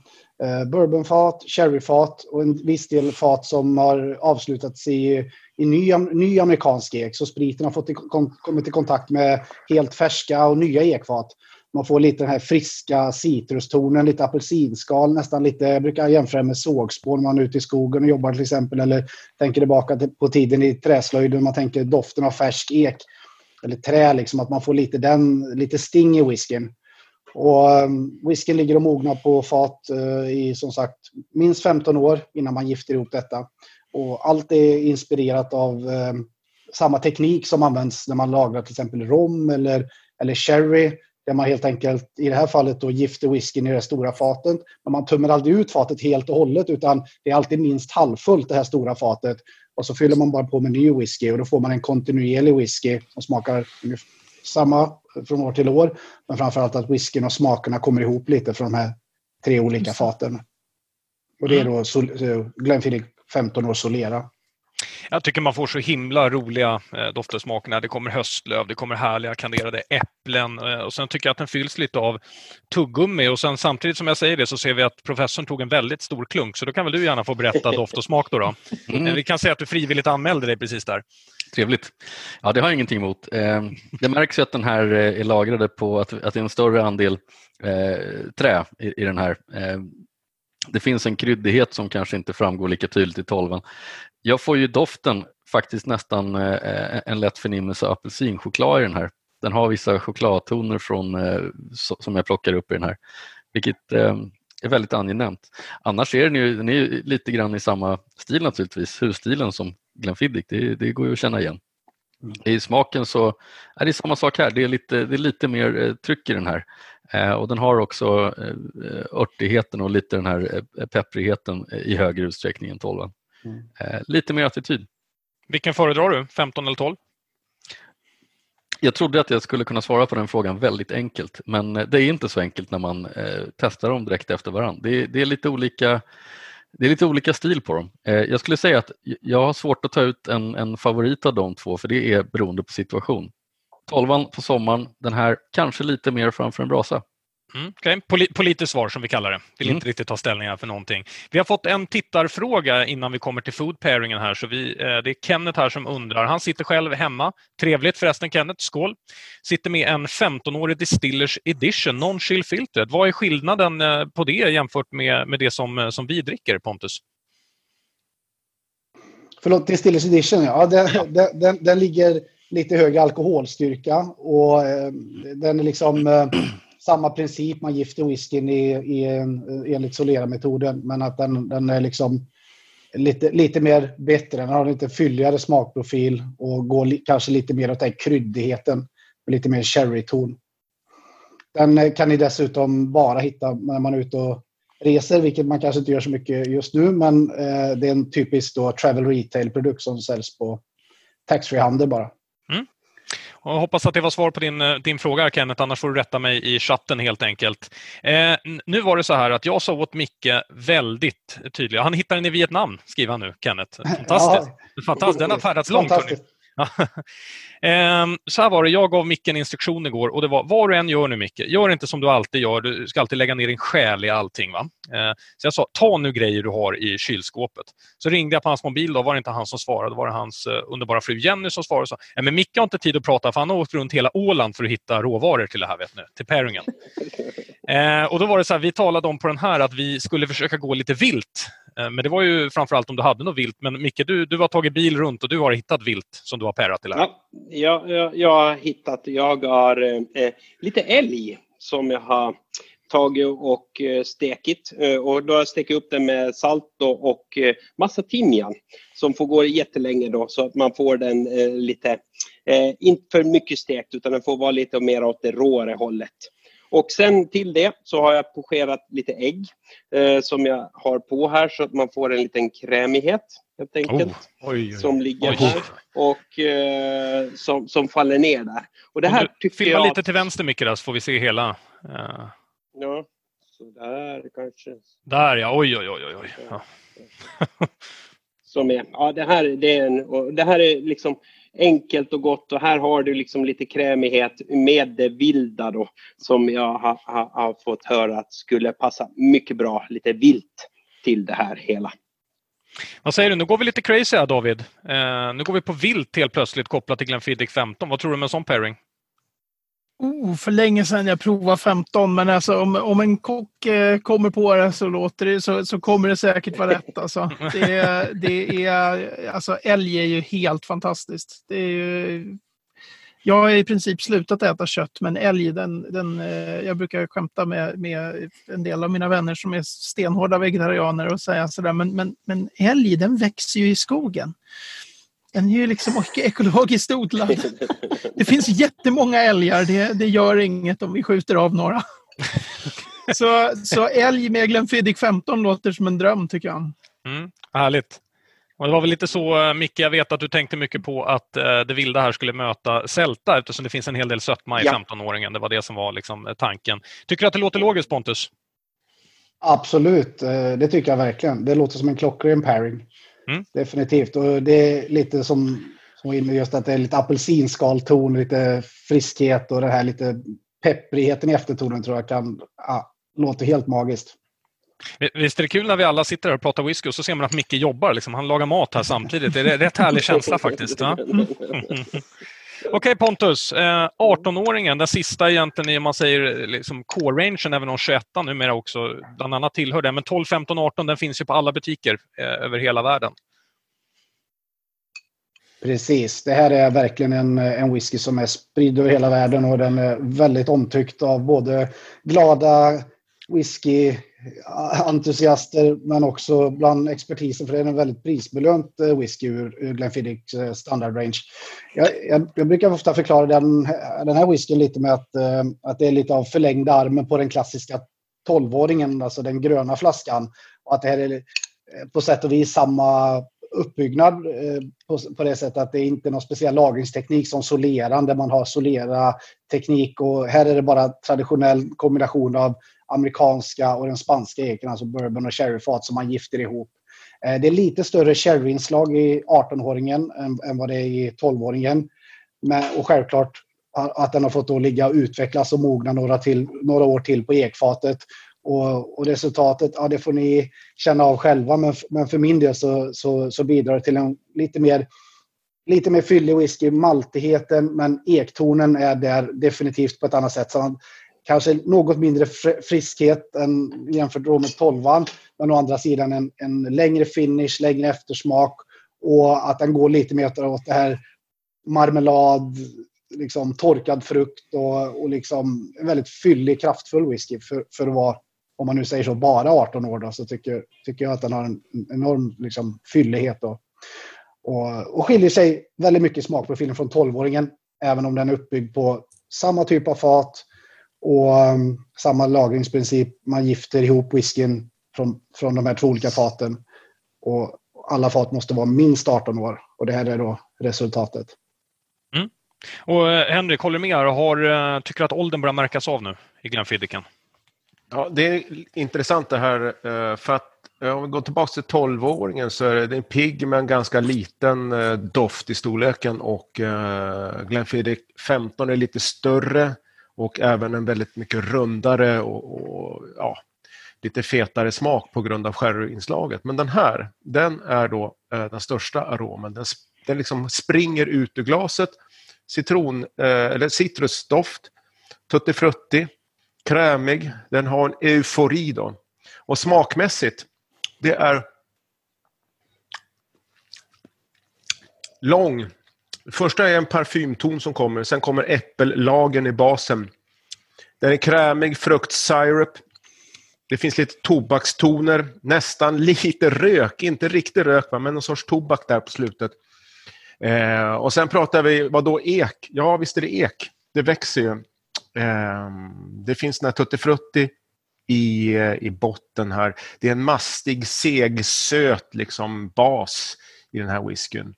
S4: Eh, bourbonfat, sherryfat och en viss del fat som har avslutats i, i ny, ny amerikansk ek. Så spriten har fått i, kom, kommit i kontakt med helt färska och nya ekfat. Man får lite den här friska citrustonen, lite apelsinskal, nästan lite, jag brukar jämföra med sågspår när man är ute i skogen och jobbar till exempel, eller tänker tillbaka på tiden i träslöjden, man tänker doften av färsk ek eller trä, liksom, att man får lite, den, lite sting i whiskyn. Och um, whiskyn ligger och mognar på fat uh, i som sagt minst 15 år innan man gifter ihop detta. Och allt är inspirerat av um, samma teknik som används när man lagrar till exempel rom eller, eller sherry. Där man helt enkelt, i det här fallet, då gifter whiskyn i det stora fatet. Men man tömmer aldrig ut fatet helt och hållet utan det är alltid minst halvfullt det här stora fatet. Och så fyller man bara på med ny whisky och då får man en kontinuerlig whisky som smakar samma från år till år. Men framförallt att whiskyn och smakerna kommer ihop lite från de här tre olika faten. Och det är då Glenfiddich 15 år Solera.
S1: Jag tycker man får så himla roliga eh, dofter och smaker. Det kommer höstlöv, det kommer härliga kanderade äpplen eh, och sen tycker jag att den fylls lite av tuggummi och sen samtidigt som jag säger det så ser vi att professorn tog en väldigt stor klunk så då kan väl du gärna få berätta doft och smak då. då. Mm. Eh, vi kan säga att du frivilligt anmälde dig precis där.
S2: Trevligt. Ja, det har jag ingenting emot. Det märks ju att den här är lagrade på att, att det är en större andel trä i, i den här. Det finns en kryddighet som kanske inte framgår lika tydligt i tolvan. Jag får ju doften faktiskt nästan eh, en lätt förnimmelse av apelsinchoklad i den här. Den har vissa chokladtoner från, eh, som jag plockar upp i den här, vilket eh, är väldigt angenämt. Annars är den ju, den är lite grann i samma stil naturligtvis, husstilen som Glenfiddich, det, det går ju att känna igen. Mm. I smaken så är det samma sak här, det är lite, det är lite mer tryck i den här. och den har också örtigheten och lite den här pepprigheten i högre utsträckning än 12. Mm. Eh, lite mer attityd.
S1: Vilken föredrar du, 15 eller 12?
S2: Jag trodde att jag skulle kunna svara på den frågan väldigt enkelt men eh, det är inte så enkelt när man eh, testar dem direkt efter varandra. Det, det, är lite olika det är lite olika stil på dem. Eh, jag skulle säga att jag har svårt att ta ut en, en favorit av de två för det är beroende på situation. Tolvan på sommaren, den här kanske lite mer framför en brasa.
S1: Mm, okay. Poli politiskt svar som vi kallar det. Vill mm. inte riktigt ta ställning här för någonting. Vi har fått en tittarfråga innan vi kommer till food pairingen här. Så vi, eh, det är Kenneth här som undrar. Han sitter själv hemma. Trevligt förresten Kenneth, skål! Sitter med en 15-årig Distillers Edition, non-chill filtret. Vad är skillnaden eh, på det jämfört med, med det som, eh, som vi dricker, Pontus?
S4: Förlåt, Distillers Edition, ja. Den, ja. Den, den, den ligger lite högre alkoholstyrka och eh, den är liksom eh, samma princip, man gifter whiskyn i, i en, enligt Solera-metoden, men att den, den är liksom lite, lite mer bättre. Den har lite fylligare smakprofil och går li, kanske lite mer åt den kryddigheten, lite mer sherryton. Den eh, kan ni dessutom bara hitta när man är ute och reser, vilket man kanske inte gör så mycket just nu, men eh, det är en typisk då travel retail-produkt som säljs på taxfree-handel bara.
S1: Jag hoppas att det var svar på din, eh, din fråga Kenneth, annars får du rätta mig i chatten helt enkelt. Eh, nu var det så här att jag sa åt Micke väldigt tydligt, han hittade den i Vietnam, skriver han nu, Kenneth. Fantastiskt. Ja. Fantastiskt. Den har färdats långt. Ehm, så här var det, jag gav Micke en instruktion igår och det var vad du än gör nu Micke, gör inte som du alltid gör, du ska alltid lägga ner din själ i allting. Va? Ehm, så jag sa, ta nu grejer du har i kylskåpet. Så ringde jag på hans mobil, då var det inte han som svarade, var det hans uh, underbara fru Jenny som svarade. Så, men Micke har inte tid att prata för han har åkt runt hela Åland för att hitta råvaror till det här, vet ni, till pairingen. Ehm, och då var det så här, vi talade om på den här att vi skulle försöka gå lite vilt Eh, Eh, men det var ju framförallt om du hade något vilt. Men Micke, du, du har tagit bil runt och du har hittat vilt som du har pärat till här.
S6: Ja, jag, jag har hittat, jag har eh, eh, lite älg som jag har tagit och eh, stekit. Och då har jag stekt upp den med salt och massa timjan som får gå jättelänge då så att man får den lite inte för mycket stekt utan den får vara lite mer åt det råare hållet. Och sen till det så har jag pocherat lite ägg eh, som jag har på här så att man får en liten krämighet helt enkelt.
S1: Oh, oj, oj,
S6: som ligger
S1: oj.
S6: här och eh, som, som faller ner där. Och det här
S1: Om du
S6: tycker
S1: filmar
S6: jag...
S1: lite till vänster Micke så får vi se hela. eh,
S6: Ja, så där kanske.
S1: där ja, oj oj oj. oj, oj. Ja.
S6: Som är, ja, det här, det är en, och det här är liksom enkelt och gott och här har du liksom lite krämighet med det vilda då som jag har, har, har fått höra att skulle passa mycket bra, lite vilt till det här hela.
S1: Vad säger du, nu går vi lite crazy här David. Eh, nu går vi på vilt helt plötsligt kopplat till Glenfiddich 15. Vad tror du med en sån pairing?
S7: Oh, för länge sedan jag provade 15, men alltså, om, om en kock eh, kommer på det så, låter det, så, så kommer det säkert vara rätt. Alltså. Det, är- det är, alltså, älg är ju helt fantastiskt. Det är ju, jag har i princip slutat äta kött, men älg, den, den, eh, jag brukar skämta med, med en del av mina vänner som är stenhårda vegetarianer och säga sådär, men, men, men älg den växer ju i skogen. Den är ju liksom mycket ekologiskt odlad. Det finns jättemånga älgar. Det, det gör inget om vi skjuter av några. Så, så älg med Glenfiddich 15 låter som en dröm tycker jag.
S1: Mm, härligt. Och det var väl lite så, eh, Micke, jag vet att du tänkte mycket på att eh, det vilda här skulle möta sälta eftersom det finns en hel del sötma i
S6: Ja.
S1: 15-åringen. Det var det som var liksom, eh, tanken. Tycker du att det låter logiskt Pontus?
S4: Absolut, eh, det tycker jag verkligen. Det låter som en klockren pairing.
S1: Mm.
S4: Definitivt. Och det är lite som, som var inne just att det är lite apelsinskalton, lite friskhet och det här lite pepprigheten i eftertonen tror jag kan, ja, låter helt magiskt.
S1: Visst är det kul när vi alla sitter här och pratar whisky och så ser man att Micke jobbar. Liksom. Han lagar mat här samtidigt. Det är rätt härlig känsla faktiskt. Va? Okej Pontus, eh, 18-åringen, den sista egentligen i, om man säger liksom core-rangen, även om 21 numera också bland annat tillhör den. Men 12, 15, 18, den finns ju på alla butiker eh, över hela världen.
S4: Precis, det här är verkligen en, en whisky som är spridd över hela världen och den är väldigt omtyckt av både glada whisky-entusiaster eh, men också bland expertisen för det är en väldigt prisbelönt eh, whisky ur, ur Glenfiddich eh, standard range. Jag, jag, jag brukar ofta förklara den, den här whiskyn lite med att, att det är lite av förlängda armen på den klassiska tolvåringen, alltså den gröna flaskan. Och att det här är på sätt och vis samma uppbyggnad eh, på, på det sättet att det är inte är någon speciell lagringsteknik som soleran där man har solera teknik och här är det bara traditionell kombination av amerikanska och den spanska eken, alltså bourbon och sherryfat som man gifter ihop. Eh, Det är lite större sherryinslag i 18-åringen än, än vad det är i 12-åringen. Men, och självklart att den har fått då ligga och utvecklas och mogna några, till, några år till på ekfatet. Och, och resultatet, ja det får ni känna av själva. Men, men för min del så, så, så bidrar det till en lite mer, lite mer fyllig whisky. Maltigheten, men ektonen är där definitivt på ett annat sätt. Så man, kanske något mindre fr- friskhet än jämfört med 12an. Men å andra sidan en, en längre finish, längre eftersmak. Och att den går lite mer åt det här marmelad, liksom torkad frukt och, och liksom en väldigt fyllig, kraftfull whisky för, för att vara, om man nu säger så, bara 18 år då, så tycker, tycker jag att den har en enorm liksom, fyllighet. Då. Och, och skiljer sig väldigt mycket i smakprofilen från 12-åringen, även om den är uppbyggd på samma typ av fat och um, samma lagringsprincip. Man gifter ihop whiskyn från, från de här två olika faten. Och alla fat måste vara minst 18 år och det här är då resultatet. Mm.
S1: Och eh, Henrik, håller du med? Har, eh, tycker du att åldern börjar märkas av nu i Glenfiddichen?
S3: Ja, det är intressant det här eh, för att eh, om vi går tillbaka till 12-åringen så är det en pigg men ganska liten eh, doft i storleken och Glenfiddich 15 är lite större och även en väldigt mycket rundare och, och ja, lite fetare smak på grund av sherryinslaget. Men den här, den är då den största aromen. Den, den liksom springer ut ur glaset. Citron, eller citrusdoft, tuttifrutti, krämig, den har en eufori då. Och smakmässigt, det är lång. Första är en parfymton som kommer, sen kommer äppellagen i basen. Den är krämig, fruktsirup. Det finns lite tobakstoner, nästan lite rök, inte riktig rök men någon sorts tobak där på slutet. Eh, och sen pratar vi, vad då ek? Ja, visst är det ek. Det växer ju. Eh, det finns den här tuttifrutti i, eh, i botten här. Det är en mastig, seg, söt liksom, bas i den här whiskyn.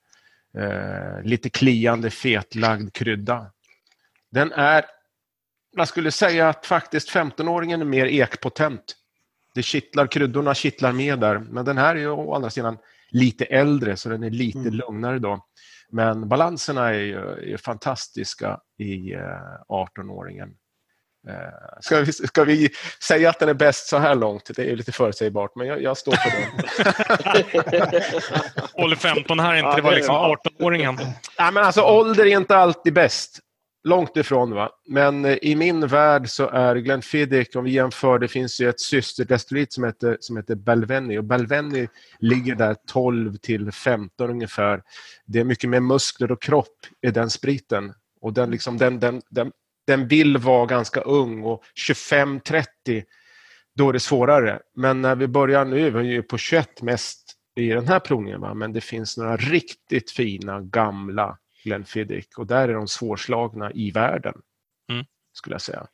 S3: Eh, lite kliande, fetlagd krydda. Den är, man skulle säga att faktiskt 15-åringen är mer ekpotent. Det kittlar, kryddorna kittlar med där. Men den här är ju å andra sidan lite äldre så den är lite mm. lugnare då. Men balanserna är ju är fantastiska i eh, 18-åringen. Eh, ska, vi, ska vi säga att den är bäst så här långt? Det är lite förutsägbart, men jag, jag står för den.
S1: Håller 15 här inte, ja, det var liksom 18-åringen.
S3: Ja, men alltså, ålder är inte alltid bäst. Långt ifrån. Va? Men eh, i min värld så är Glenfiddich, om vi jämför, det finns ju ett systerdestillit som heter, som heter Balvenie och Balvenie ligger där 12 till 15 ungefär. Det är mycket mer muskler och kropp i den spriten. Och den, liksom, den, den, den, den vill vara ganska ung och 25-30 då är det svårare. Men när vi börjar nu, vi är ju på 21 mest i den här provningen, va? men det finns några riktigt fina gamla Glenfiddich och där är de svårslagna i världen. Mm. Skulle jag säga.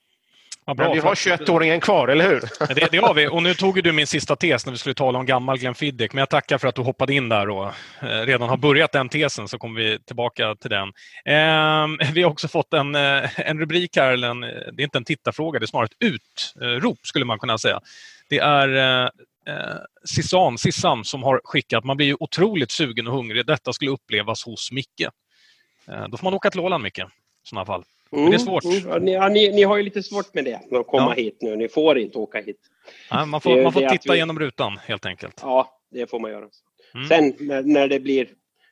S3: Ja, Men vi har 21-åringen kvar, eller hur?
S1: Det, det har vi. Och nu tog du min sista tes när vi skulle tala om gammal Glenfiddich. Men jag tackar för att du hoppade in där och eh, redan har börjat den tesen, så kommer vi tillbaka till den. Eh, vi har också fått en, eh, en rubrik här, eller en, det är inte en tittarfråga, det är snarare ett utrop skulle man kunna säga. Det är eh, eh Sissan, Sissan som har skickat, man blir ju otroligt sugen och hungrig. Detta skulle upplevas hos Micke. Eh, då får man åka till Åland mycket i sådana fall. Mm, det är mm, svårt.
S6: Mm. Ni, ja, ni, ni, har ju lite svårt med det, att komma ja. hit nu. Ni får inte åka hit.
S1: Ja, man får, det, man får titta vi... genom rutan helt enkelt.
S6: Ja, det får man göra. Mm. Sen när, när, det blir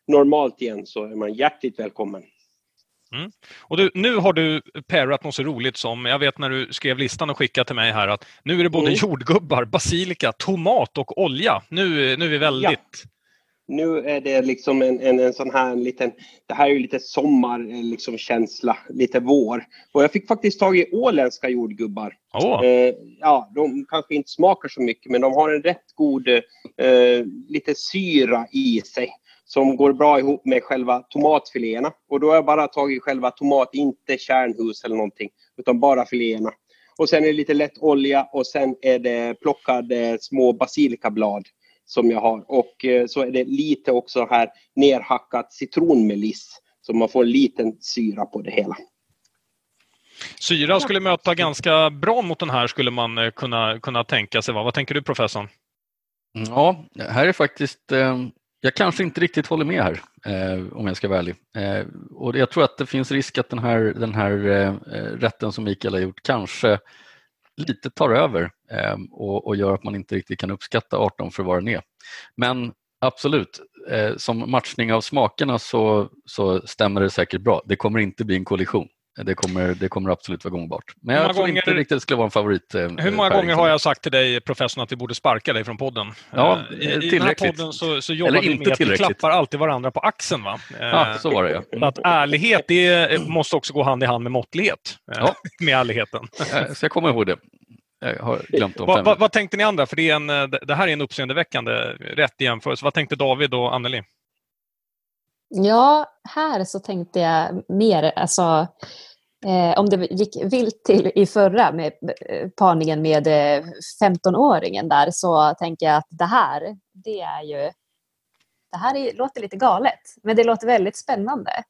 S6: normalt igen så är man hjärtligt välkommen.
S1: Mm. Och du, nu har du pairat något så roligt som, jag vet när du skrev listan och skickade till mig här att nu är det både mm. jordgubbar, basilika, tomat och olja. Nu, nu är vi väldigt.
S6: Nu är det liksom en, en, en sån här liten, det här är ju lite sommarkänsla, liksom känsla, lite vår. Och jag fick faktiskt tag i åländska jordgubbar.
S1: Oh.
S6: Eh, ja, de kanske inte smakar så mycket, men de har en rätt god, eh, lite syra i sig som går bra ihop med själva tomatfiléerna. Och då har jag bara tagit själva tomat, inte kärnhus eller någonting, utan bara filéerna. Och sen är det lite lätt olja och sen är det plockade små basilikablad som jag har. Och eh, så är det lite också här nerhackat citronmeliss. Så man får en liten syra på det hela.
S1: Syra skulle möta ganska bra mot den här skulle man eh, kunna, kunna tänka sig. Va? Vad tänker du professorn?
S2: Ja, här är faktiskt eh, jag kanske inte riktigt håller med här om jag ska vara ärlig. och jag tror att det finns risk att den här, den här rätten som Mikael har gjort kanske lite tar över eh, och, och, gör att man inte riktigt kan uppskatta 18 för vad den är. Men absolut, eh, som matchning av smakerna så, så stämmer det säkert bra. Det kommer inte bli en kollision. Det kommer, det kommer absolut vara gångbart. Men jag tror gånger, inte riktigt det skulle vara en favorit.
S1: Eh, hur många gånger har jag sagt till dig, professorn, att vi borde sparka dig från podden?
S2: Ja,
S1: I, I den här podden så, så jobbar vi med att vi klappar alltid varandra på axeln. Va?
S2: Ja, så var det ja.
S1: Att ärlighet det måste också gå hand i hand med måttlighet. Ja. med ärligheten.
S2: Så jag kommer ihåg det. Jag har glömt
S1: de vad, vad, tänkte ni andra? För det, en, det här är en uppseendeväckande rätt i jämförelse. Vad tänkte David och Anneli?
S5: Ja, här så tänkte jag mer, alltså, eh, om det gick vilt till i förra med eh, parningen med eh, 15-åringen där så tänker jag att det här, det är ju, det här är, låter lite galet, men det låter väldigt spännande.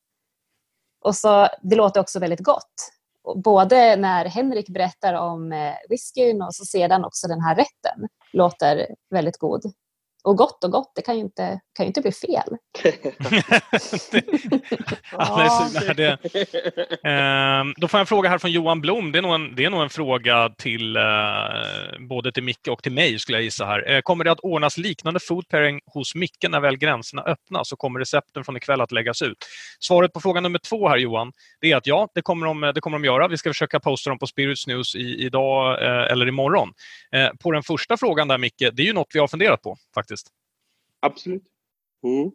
S5: Och så, det låter också väldigt gott både när Henrik berättar om eh, whiskyn och så sedan också den här rätten låter väldigt god. Och gott och gott, det kan ju inte, kan ju inte bli fel.
S1: Alldeles, det, eh, då får jag en fråga här från Johan Blom. Det är nog en, det är nog en fråga till eh, både till Micke och till mig skulle jag gissa här. Eh, kommer det att ordnas liknande food pairing hos Micke när väl gränserna öppnas och kommer recepten från ikväll att läggas ut? Svaret på fråga nummer två här Johan, det är att ja, det kommer de, det kommer de göra. Vi ska försöka posta dem på Spirits News i, idag eh, eller imorgon. Eh, på den första frågan där Micke, det är ju något vi har funderat på faktiskt faktiskt.
S6: Absolut. Mm.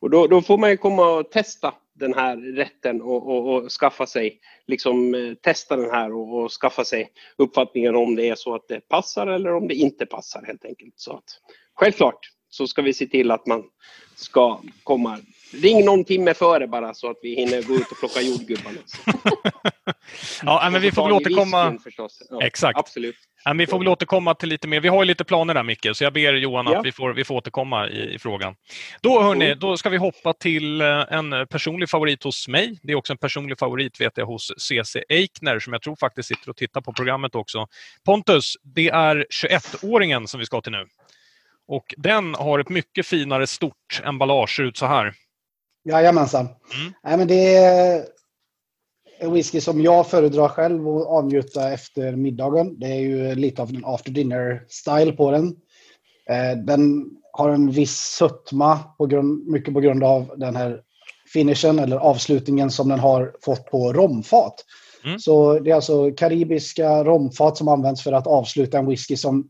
S6: Och då, då, får man ju komma och testa den här rätten och, och, och skaffa sig, liksom eh, testa den här och, och, skaffa sig uppfattningen om det är så att det passar eller om det inte passar helt enkelt. Så att, självklart så ska vi se till att man ska komma. Ring någon timme före bara så att vi hinner gå ut och plocka jordgubbarna.
S1: ja, men vi får väl återkomma.
S6: Ja,
S1: Exakt.
S6: Absolut.
S1: Men vi får väl återkomma till lite mer. Vi har ju lite planer där Micke, så jag ber Johan
S6: Ja.
S1: att vi får, vi får återkomma i, i frågan. Då, hörni,
S6: Mm.
S1: då ska vi hoppa till eh, en personlig favorit hos mig. Det är också en personlig favorit vet jag hos CC Eikner som jag tror faktiskt sitter och tittar på programmet också. Pontus, det är 21-åringen som vi ska till nu. Och den har ett mycket finare stort emballage, ser ut så här.
S4: Jajamensan.
S1: Mm.
S4: Nej, men det är en whisky som jag föredrar själv att avnjuta efter middagen. Det är ju lite av en after dinner-style på den. Eh, Den har en viss sötma, på grund, mycket på grund av den här finishen eller avslutningen som den har fått på romfat.
S1: Mm.
S4: Så det är alltså karibiska romfat som används för att avsluta en whisky som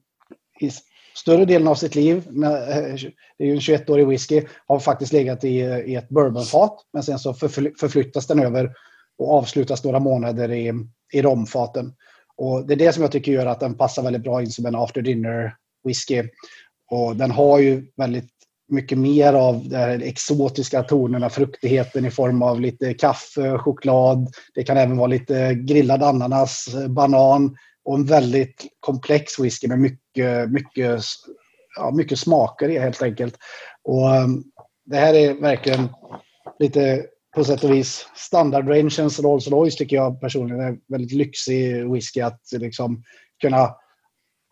S4: större delen av sitt liv, när- eh, det är ju en 21-årig whisky, har faktiskt legat i, eh, i ett bourbonfat. Men sen så förfly- förflyttas den över och avslutas några månader i, i romfaten. Och det är det som jag tycker gör att den passar väldigt bra in som en after dinner whisky. Och den har ju väldigt mycket mer av de här exotiska tonerna, fruktigheten i form av lite kaffe, choklad. Det kan även vara lite grillad ananas, eh, banan och en väldigt komplex whisky med mycket, mycket, ja, mycket smaker i helt enkelt. Och um, det här är verkligen lite på sätt och vis standardrangens Rolls Royce tycker jag personligen är väldigt lyxig whisky att liksom kunna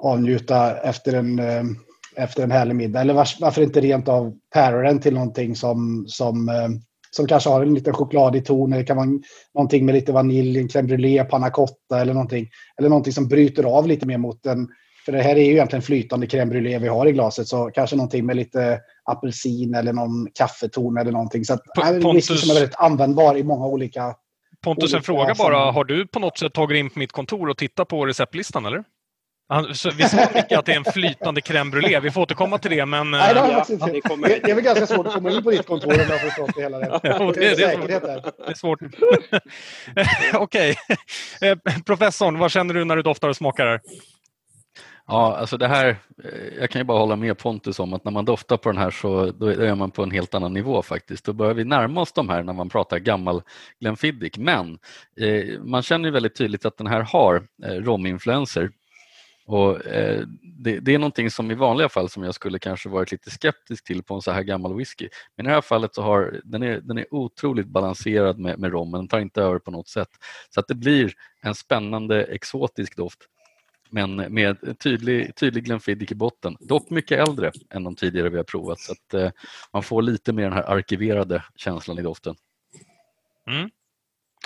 S4: avnjuta efter en, ehm, efter en härlig middag. Eller varför inte rent av pära den till någonting som, som, ehm, som kanske har en liten chokladig ton. Eller det kan vara någonting med lite vanilj, en crème brûlée, panna cotta eller någonting. Eller någonting som bryter av lite mer mot den. För det här är ju egentligen flytande crème brûlée vi har i glaset. Så kanske någonting med lite apelsin eller någon kaffeton eller någonting. Så att,
S1: P-
S4: äh, en whisky
S1: Pontus-
S4: som är väldigt användbar i många olika
S1: Pontus, en fråga bara. Har du på något sätt tagit in på mitt kontor och tittat på receptlistan, eller? Han, så, vi sa att det är en flytande crème brûlée. Vi får återkomma till det, men...
S4: Nej, det har
S1: eh,
S6: Ja, det kommer-
S4: Det det är väl ganska svårt att komma in på ditt kontor om jag har förstått det hela rätt.
S1: Ja,
S4: Det är
S1: det är
S4: säkerhet
S1: så.
S4: där.
S1: Det är svårt. Okej. Eh, Professorn, vad känner du när du doftar och smakar? här?
S2: Ja, alltså det här, eh, jag kan ju bara hålla med Pontus om att när man doftar på den här så då är man på en helt annan nivå faktiskt. Då börjar vi närma oss de här när man pratar gammal Glenfiddich. Men eh, man känner ju väldigt tydligt att den här har eh, rominfluenser. Och, eh, det, det är någonting som i vanliga fall som jag skulle kanske varit lite skeptisk till på en så här gammal whisky. Men i det här fallet så har den är, den är otroligt balanserad med, med rommen, den tar inte över på något sätt. Så att det blir en spännande exotisk doft men med tydlig, tydlig Glenfiddich i botten. Dock mycket äldre än de tidigare vi har provat så att eh, man får lite mer den här arkiverade känslan i doften.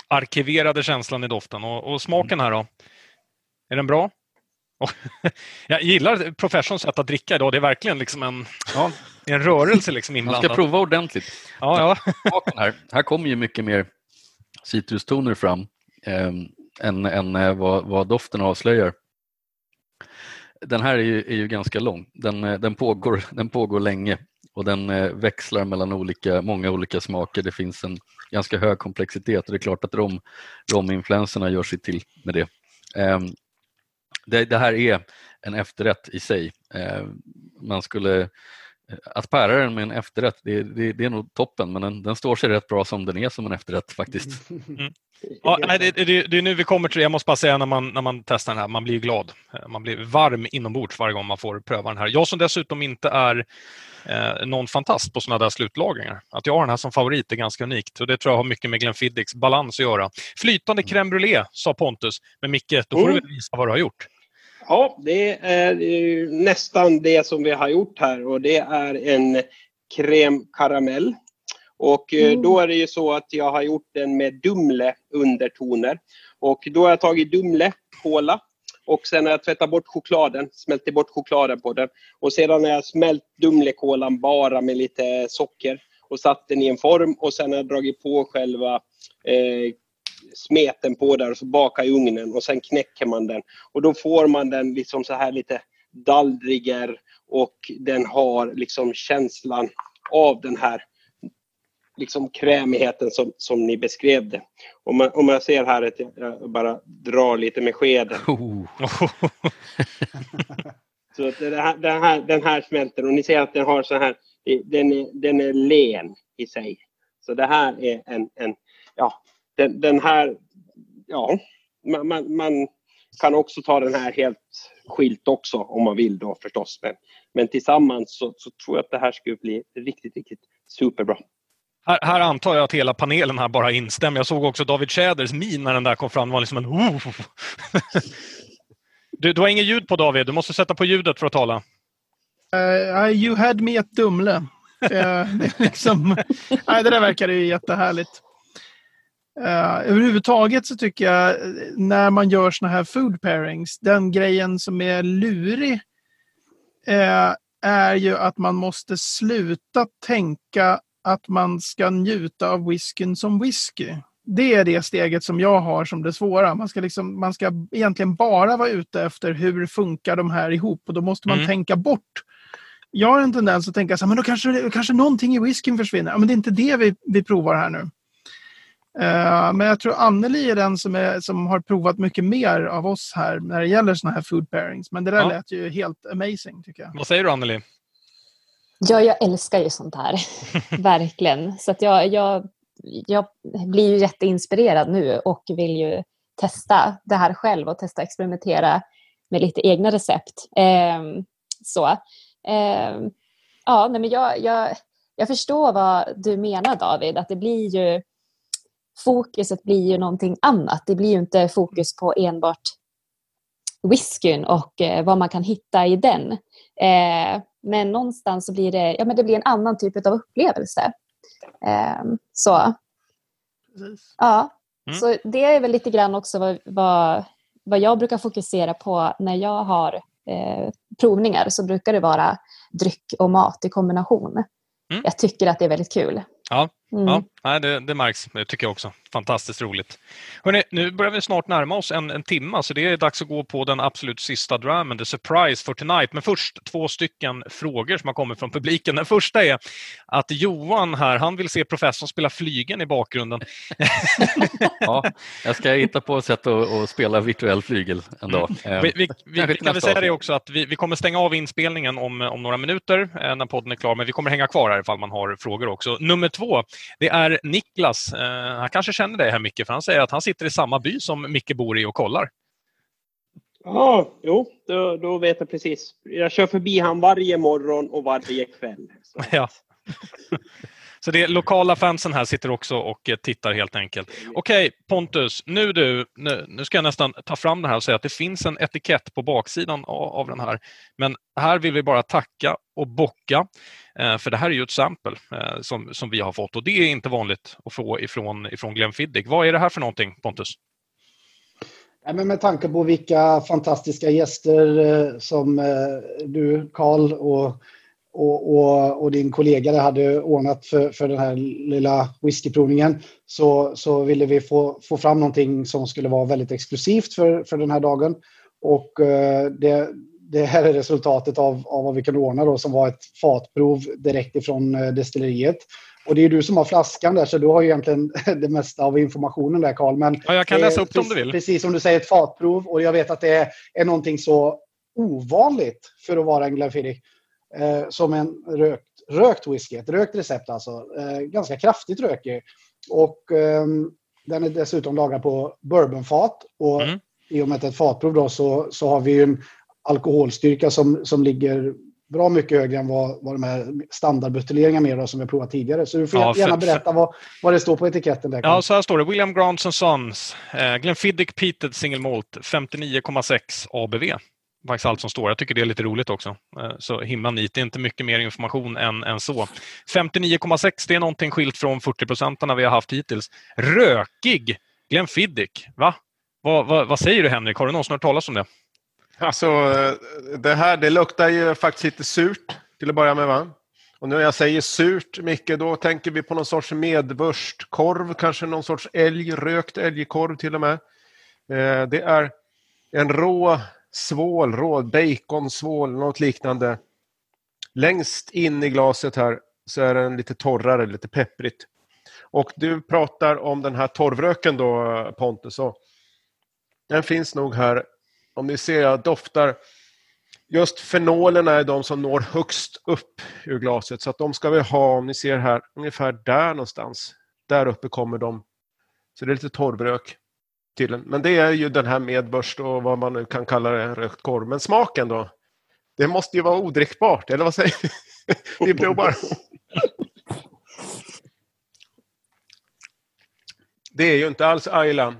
S1: Arkiverade känslan i doften. Och, och smaken här då? Är den bra? Jag gillar professorns sätt att dricka idag. Det är verkligen liksom en,
S2: Ja,
S1: en rörelse liksom
S2: man ska
S1: inblandad.
S2: prova ordentligt.
S1: Ja, ja.
S2: Här, här kommer ju mycket mer citrustoner fram eh, än, än eh, vad, vad doften avslöjar. Den här är ju, är ju ganska lång. Den, eh, den, pågår, den pågår länge och den eh, växlar mellan olika, många olika smaker. Det finns en ganska hög komplexitet och det är klart att rom, rominfluenserna gör sig till med det. Det. Det här är en efterrätt i sig. Eh, man skulle att pära den med en efterrätt, det, det, det är nog toppen men den, den står sig rätt bra som den är som en efterrätt faktiskt.
S1: Ja, nej, det, det, det är nu vi kommer till det. Jag måste bara säga när man, när man testar den här, man blir glad. Man blir varm inombords varje gång man får pröva den här. Jag som dessutom inte är eh, någon fantast på sådana där slutlagringar. Att jag har den här som favorit är ganska unikt och det tror jag har mycket med Glenfiddichs balans att göra. Flytande crème brûlée, sa Pontus. Men Micke, då får
S6: Mm.
S1: du väl visa vad du har gjort.
S6: Ja, det är nästan det som vi har gjort här och det är en crème karamell. Och eh, då är det ju så att jag har gjort den med Dumle undertoner. Och då har jag tagit Dumle, kola och sen har jag tvättat bort chokladen, smält bort chokladen på den. Och sedan har jag smält Dumlekolan bara med lite socker och satt den i en form och sen har jag dragit på själva eh, smeten på där och så baka i ugnen och sen knäcker man den. Och då får man den liksom så här lite dallriger och den har liksom känslan av den här liksom krämigheten som, som ni beskrev det. Om man, om jag ser här att jag, jag bara drar lite med skeden.
S2: Oh.
S6: Så den, här, den, här, den här smälter och ni ser att den har så här, den är, den är len i sig. Så det här är en, en ja, den, den här, ja, man, man, man, kan också ta den här helt skilt också om man vill då förstås. Men, men tillsammans så, så tror jag att det här skulle bli riktigt, riktigt superbra.
S1: Här, här, antar jag att hela panelen här bara instämmer. Jag såg också David Tjäders min när den där kom fram. Det var liksom en oh. du, du har inget ljud på David. Du måste sätta på ljudet för att tala.
S7: Uh, you had me ett Dumle. uh, det, liksom, nej, det där verkar ju jättehärligt. Uh, överhuvudtaget så tycker jag när man gör såna här food pairings, den grejen som är lurig uh, är ju att man måste sluta tänka att man ska njuta av whiskyn som whisky. Det är det steget som jag har som det svåra. Man ska, liksom, man ska egentligen bara vara ute efter hur funkar de här ihop och då måste man mm. tänka bort. Jag har en tendens att tänka så här, men då kanske, kanske någonting i whiskyn försvinner. Ja, men det är inte det vi, vi provar här nu. Uh, men jag tror Anneli är den som, är, som har provat mycket mer av oss här när det gäller såna här food pairings. Men det där ja. lät ju helt amazing tycker jag.
S1: Vad säger du Anneli?
S5: Ja, jag älskar ju sånt här. Verkligen. Så att jag, jag, jag blir ju jätteinspirerad nu och vill ju testa det här själv och testa experimentera med lite egna recept. Eh, så. Eh, ja, nej, men jag, jag, jag förstår vad du menar David, att det blir ju fokuset blir ju någonting annat. Det blir ju inte fokus på enbart whiskyn och eh, vad man kan hitta i den. Eh, men någonstans så blir det, ja, men det blir en annan typ av upplevelse. Eh, så. Ja, mm. så det är väl lite grann också vad, vad, vad jag brukar fokusera på när jag har eh, provningar så brukar det vara dryck och mat i kombination. Mm. Jag tycker att det är väldigt kul.
S1: Ja, Mm. Ja, det, det märks. Det tycker jag också. Fantastiskt roligt. Hörrni, nu börjar vi snart närma oss en, en timme, så det är dags att gå på den absolut sista dramen, the surprise for tonight. Men först två stycken frågor som har kommit från publiken. Den första är att Johan här, han vill se professorn spela flygen i bakgrunden.
S2: ja, jag ska hitta på ett sätt att, att spela virtuell flygel en dag.
S1: Mm. Vi, vi, vi, vi kan väl säga det också att vi, vi kommer stänga av inspelningen om, om några minuter eh, när podden är klar, men vi kommer hänga kvar här ifall man har frågor också. Nummer två, det är Niklas. Eh, han kanske känner dig här Micke, för han säger att han sitter i samma by som Micke bor i och kollar.
S6: Ja, jo, då, då vet jag precis. Jag kör förbi han varje morgon och varje kväll. Så.
S1: Ja. Så det är lokala fansen här sitter också och eh, tittar helt enkelt. Okej okay, Pontus, nu du, nu, nu, ska jag nästan ta fram det här och säga att det finns en etikett på baksidan av, av den här. Men här vill vi bara tacka och bocka, eh, för det här är ju ett sample eh, som, som vi har fått och det är inte vanligt att få ifrån, ifrån Glenfiddich. Vad är det här för någonting Pontus?
S4: Ja, men med tanke på vilka fantastiska gäster eh, som eh, du, Karl, och och, och, och, din kollega hade ordnat för, för den här lilla whiskyprovningen så, så ville vi få, få fram någonting som skulle vara väldigt exklusivt för, för den här dagen. Och eh, det, det här är resultatet av, av vad vi kunde ordna då, som var ett fatprov direkt ifrån eh, destilleriet. Och det är du som har flaskan där, så du har ju egentligen det mesta av informationen där, Karl. Men
S1: ja, jag kan läsa upp det om du vill.
S4: Precis som du säger, ett fatprov. Och jag vet att det är, är någonting så ovanligt för att vara en Glenfiddich eh, som en rökt, rökt whisky, ett rökt recept alltså. Eh, ganska kraftigt rökig. Och eh, den är dessutom lagrad på bourbonfat. Och mm. i och med att det är ett fatprov då, så, så har vi en alkoholstyrka som, som ligger bra mycket högre än vad, vad de här standardbuteljeringarna med då, som vi provat tidigare. Så du får ja, gärna för, berätta vad, vad det står på etiketten. Där.
S1: Ja, så här står det. William Grant Sons, eh, Glenfiddich Peated Single Malt, 59,6 ABV faktiskt allt som står. Jag tycker det är lite roligt också. Eh, så himla nit. Det är inte mycket mer information än, än så. 59,6 det är någonting skilt från 40 procentarna vi har haft hittills. Rökig Glenfiddich, va? Vad, vad, vad säger du Henrik? Har du någonsin hört talas om det?
S3: Alltså, det här det luktar ju faktiskt lite surt till att börja med. Va? Och när jag säger surt, Micke, då tänker vi på någon sorts medvurstkorv, kanske någon sorts älg, rökt älgkorv till och med. Eh, det är en rå svål, rå, baconsvål, något liknande. Längst in i glaset här så är den lite torrare, lite pepprigt. Och du pratar om den här torvröken då Pontus. Och den finns nog här. Om ni ser, jag doftar just fenolerna är de som når högst upp ur glaset. Så att de ska vi ha, om ni ser här, ungefär där någonstans. Där uppe kommer de. Så det är lite torvrök tydligen. Men det är ju den här medbörst och vad man nu kan kalla det, rökt korv. Men smaken då? Det måste ju vara odrickbart, eller vad säger du? Vi provar. Det är ju inte alls Ayla.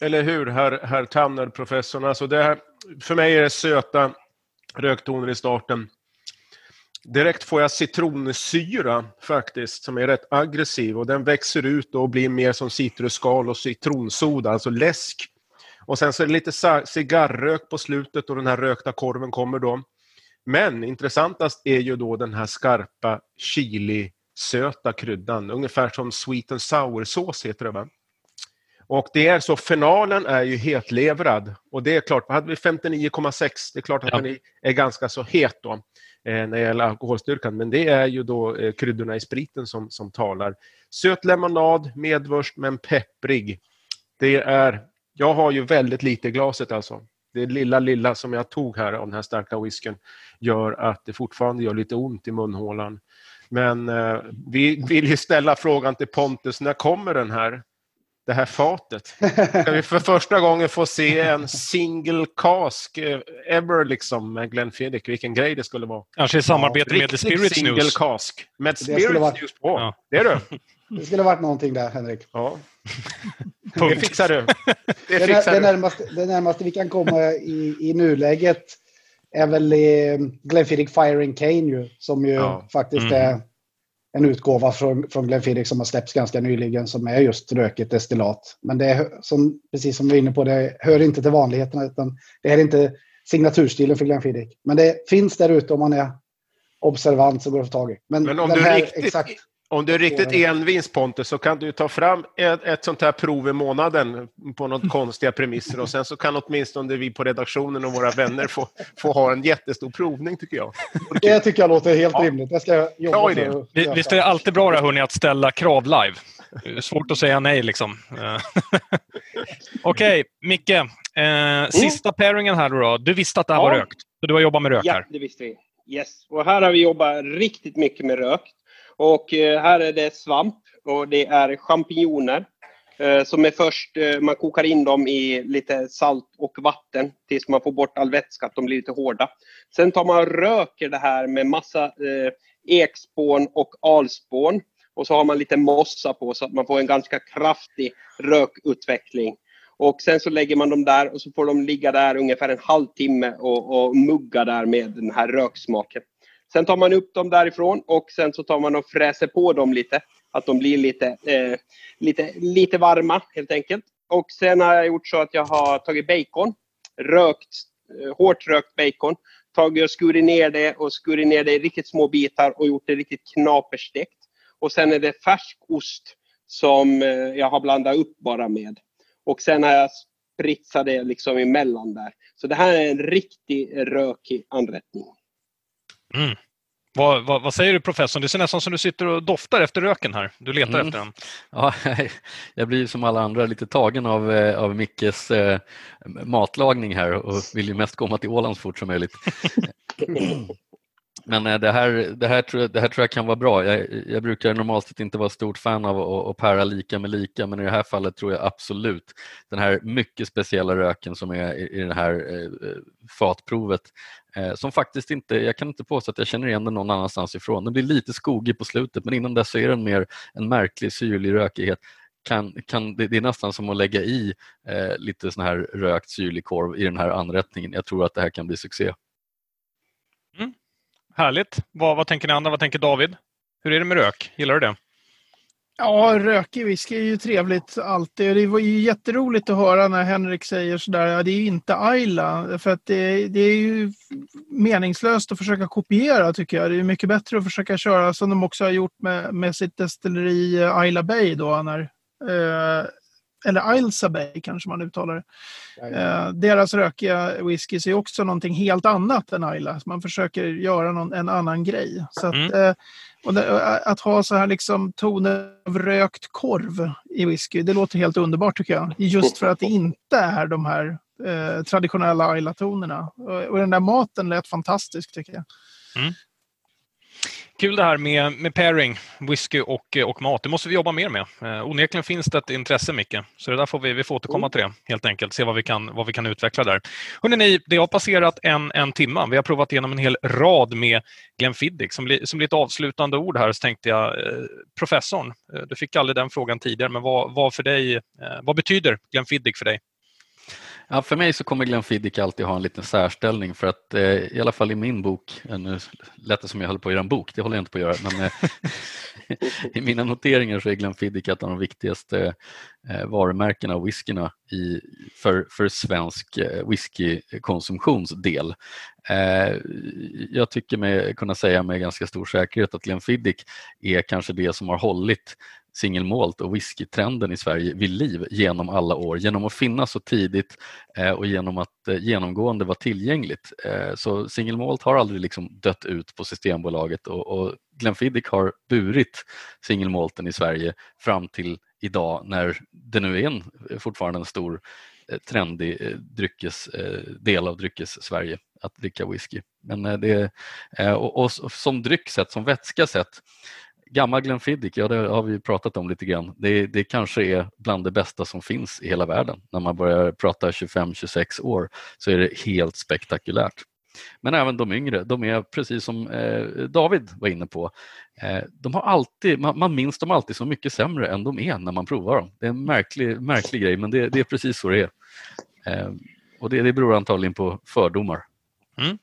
S3: Eller hur, herr, herr Tanner, professorn? Alltså det här, för mig är det söta röktoner i starten. Direkt får jag citronsyra faktiskt, som är rätt aggressiv och den växer ut och blir mer som citrusskal och citronsoda, alltså läsk. Och sen så är det lite cigarrök på slutet och den här rökta korven kommer då. Men intressantast är ju då den här skarpa chili-söta kryddan, ungefär som sweet and sour-sås heter det va? Och det är så, fenalen är ju hetlevrad och det är klart, hade vi 59,6? Det är klart att ja. den är, ganska så het då Eh, när det gäller alkoholstyrkan, men det är ju då eh, kryddorna i spriten som, som talar. Söt lemonad, medvurst men pepprig. Det är, jag har ju väldigt lite i glaset alltså. Det lilla, lilla som jag tog här av den här starka whiskyn gör att det fortfarande gör lite ont i munhålan. Men eh, vi vill ju ställa frågan till Pontus, när kommer den här? Det här fatet. Ska vi för första gången få se en single cask eh, ever liksom med Glenfiddich? Vilken grej det skulle vara.
S1: Kanske i samarbete ja, med The Spirits
S3: single
S1: News.
S3: cask. Med Spirits varit... News på. Ja. Det är du.
S4: Det skulle varit någonting där, Henrik.
S3: Ja. det fixar du.
S4: Det, det, fixar det, närmaste, det närmaste vi kan komma i, i nuläget är väl eh, Glenfiddich Firing Cane ju, som ju ja. faktiskt mm. är en utgåva från, från Glenfiddich som har släppts ganska nyligen som är just rökigt destillat. Men det är som, precis som vi var inne på, det hör inte till vanligheterna utan det är inte signaturstilen för Glenfiddich. Men det finns där ute om man är observant så går det att få tag i.
S3: Men, Men om, du här, riktigt, exakt, om du är riktigt envins Pontus så kan du ta fram ett, ett sånt här prov i månaden på något konstiga premisser och sen så kan åtminstone vi på redaktionen och våra vänner få, få ha en jättestor provning tycker jag.
S4: Det tycker jag låter helt ja. rimligt. Jag ska jobba
S1: för det. Visst är det alltid bra det, hörni, att ställa krav live? Svårt att säga nej liksom. Okej, okay, Micke. Eh, mm. Sista pairingen här då. Du visste att det här ja. var rökt. Så du har jobbat med rök här.
S6: Ja, det visste vi. Yes. Och här har vi jobbat riktigt mycket med rök. Och eh, här är det svamp och det är champinjoner eh, som är först, eh, man kokar in dem i lite salt och vatten tills man får bort all vätska, att de blir lite hårda. Sen tar man och röker det här med massa ekspån och alspån. Och så har man lite mossa på så att man får en ganska kraftig rökutveckling. Och sen så lägger man dem där och så får de ligga där ungefär en halvtimme och, och mugga där med den här röksmaken. Sen tar man upp dem därifrån och sen så tar man och fräser på dem lite. Att de blir lite, eh, lite, lite varma helt enkelt. Och sen har jag gjort så att jag har tagit bacon. Rökt, eh, hårt rökt bacon. Tagit och skurit ner det och skurit ner det i riktigt små bitar och gjort det riktigt knaperstekt. Och sen är det färskost som eh, jag har blandat upp bara med. Och sen har jag spritsat det liksom emellan där. Så det här är en riktig rökig anrättning.
S1: Mm. Vad, vad, vad, säger du professorn? Det ser nästan som du sitter och doftar efter röken här. Du letar mm. efter den.
S2: Ja, jag blir som alla andra lite tagen av, eh, av Mickes eh, matlagning här och vill ju mest komma till Åland så fort som möjligt. Men eh, det här, det, här tror jag, det här tror jag kan vara bra. Jag, jag brukar normalt sett inte vara stort fan av att, att para lika med lika men i det här fallet tror jag absolut den här mycket speciella röken som är i, i det här eh, fatprovet eh, Eh, som faktiskt inte, jag kan inte påstå att jag känner igen den någon annanstans ifrån. Den blir lite skogig på slutet men innan dess är den mer en märklig syrlig rökighet. Kan, kan, det, det är nästan som att lägga i eh, lite sån här rökt syrlig korv i den här anrättningen. Jag tror att det här kan bli succé. Mm.
S1: Härligt. Vad, vad tänker ni andra? Vad tänker David? Hur är det med rök? Gillar du det?
S7: Ja, rökig whisky är ju trevligt alltid. Det var ju jätteroligt att höra när Henrik säger sådär, ja det är inte Ayla. För att det, det, är ju meningslöst att försöka kopiera tycker jag. Det är mycket bättre att försöka köra som de också har gjort med, med sitt destilleri eh, Ayla Bay då. När, eh, eller Ilsa Bay kanske man uttalar det. Eh, deras rökiga whiskys är också någonting helt annat än Ayla. Man försöker göra någon, en annan grej. Så att, mm. eh, och det, eh, att ha så här liksom toner av rökt korv i whisky, det låter helt underbart tycker jag. Just för att det inte är de här eh, traditionella Ayla-tonerna. Och, och den där maten lät fantastisk tycker jag. Mm.
S1: Kul det här med, med pairing, whisky och, och mat. Det måste vi jobba mer med. Eh, onekligen finns det ett intresse, Micke. Så det där får vi, vi får återkomma till det helt enkelt. Se vad vi kan, vad vi kan utveckla där. Hörrni, det har passerat en, en timme. Vi har provat igenom en hel rad med Glenfiddich. Som blir, som ett avslutande ord här så tänkte jag, eh, professorn, eh, du fick aldrig den frågan tidigare, men vad, vad, för dig, eh, vad betyder Glenfiddich för dig?
S2: Ja, för mig så kommer Glenn Fiddick alltid ha en liten särställning för att eh, i alla fall i min bok, eh, nu lät det som jag höll på att göra en bok, det håller jag inte på att göra, men eh, i mina noteringar så är Glenn Fiddick ett av de viktigaste eh, varumärkena och whiskyna i, för, för svensk eh, whiskykonsumtionsdel. Eh, jag tycker mig kunna säga med ganska stor säkerhet att Glenn Fiddick är kanske det som har hållit single malt och whiskytrenden i Sverige vid liv genom alla år genom att finnas så tidigt eh, och genom att eh, genomgående vara tillgängligt. Eh, så single malt har aldrig liksom dött ut på Systembolaget och, och Glenfiddich har burit single malten i Sverige fram till idag när det nu är en, eh, fortfarande en stor eh, trendig eh, dryckes, del av dryckes-Sverige att dricka whisky. Men det, och, och som dryck sett, som vätska sett Gammal Glenfiddich, ja det har vi pratat om lite grann. Det, det kanske är bland det bästa som finns i hela världen. När man börjar prata 25-26 år så är det helt spektakulärt. Men även de yngre, de är precis som eh, David var inne på. Eh, de har alltid, man, man minns dem alltid så mycket sämre än de är när man provar dem. Det är en märklig, märklig grej men det, det är precis så det är. Eh, och det, det beror antagligen på fördomar. Mm.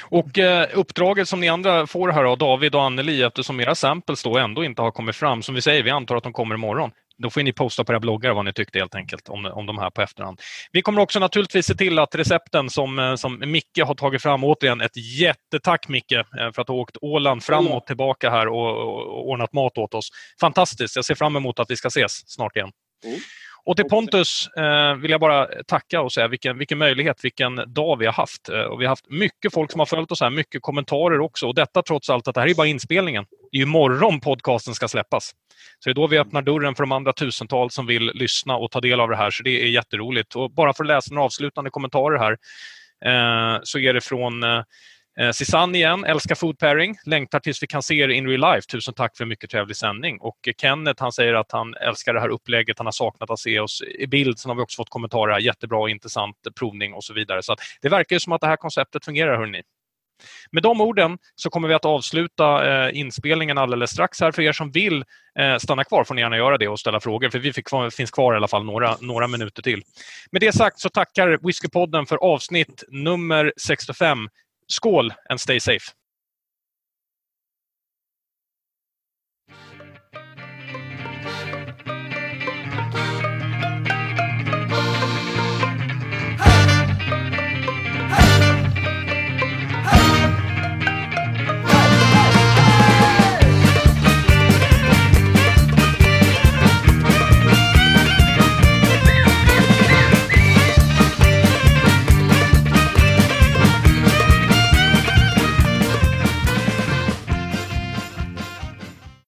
S1: Och eh, uppdraget som ni andra får här av David och Anneli, eftersom era samples då ändå inte har kommit fram, som vi säger, vi antar att de kommer imorgon. Då får ni posta på era bloggar vad ni tyckte helt enkelt om, om de här på efterhand. Vi kommer också naturligtvis se till att recepten som, eh, som Micke har tagit fram, återigen ett jättetack Micke eh, för att du har åkt Åland fram och tillbaka här och, och ordnat mat åt oss. Fantastiskt, jag ser fram emot att vi ska ses snart igen. Mm. Och till Pontus eh, vill jag bara tacka och säga vilken, vilken möjlighet, vilken dag vi har haft. Eh, och vi har haft mycket folk som har följt oss här, mycket kommentarer också. Och detta trots allt att det här är bara inspelningen. Det är ju imorgon podcasten ska släppas. Så det är då vi öppnar dörren för de andra tusentals som vill lyssna och ta del av det här. Så det är jätteroligt. Och bara för att läsa några avslutande kommentarer här eh, så är det från Eh, Eh, Susanne igen, älskar food pairing, längtar tills vi kan se er in real life. Tusen tack för en mycket trevlig sändning. Och eh, Kenneth han säger att han älskar det här upplägget, han har saknat att se oss i bild. Sen har vi också fått kommentarer här, jättebra och intressant eh, provning och så vidare. Så det verkar som att det här konceptet fungerar. hörni. Med de orden så kommer vi att avsluta eh, inspelningen alldeles strax. här. För er som vill eh, stanna kvar får ni gärna göra det och ställa frågor, för vi kvar, finns kvar i alla fall några, några minuter till. Med det sagt så tackar Whiskypodden för avsnitt nummer 65. Skål and stay safe!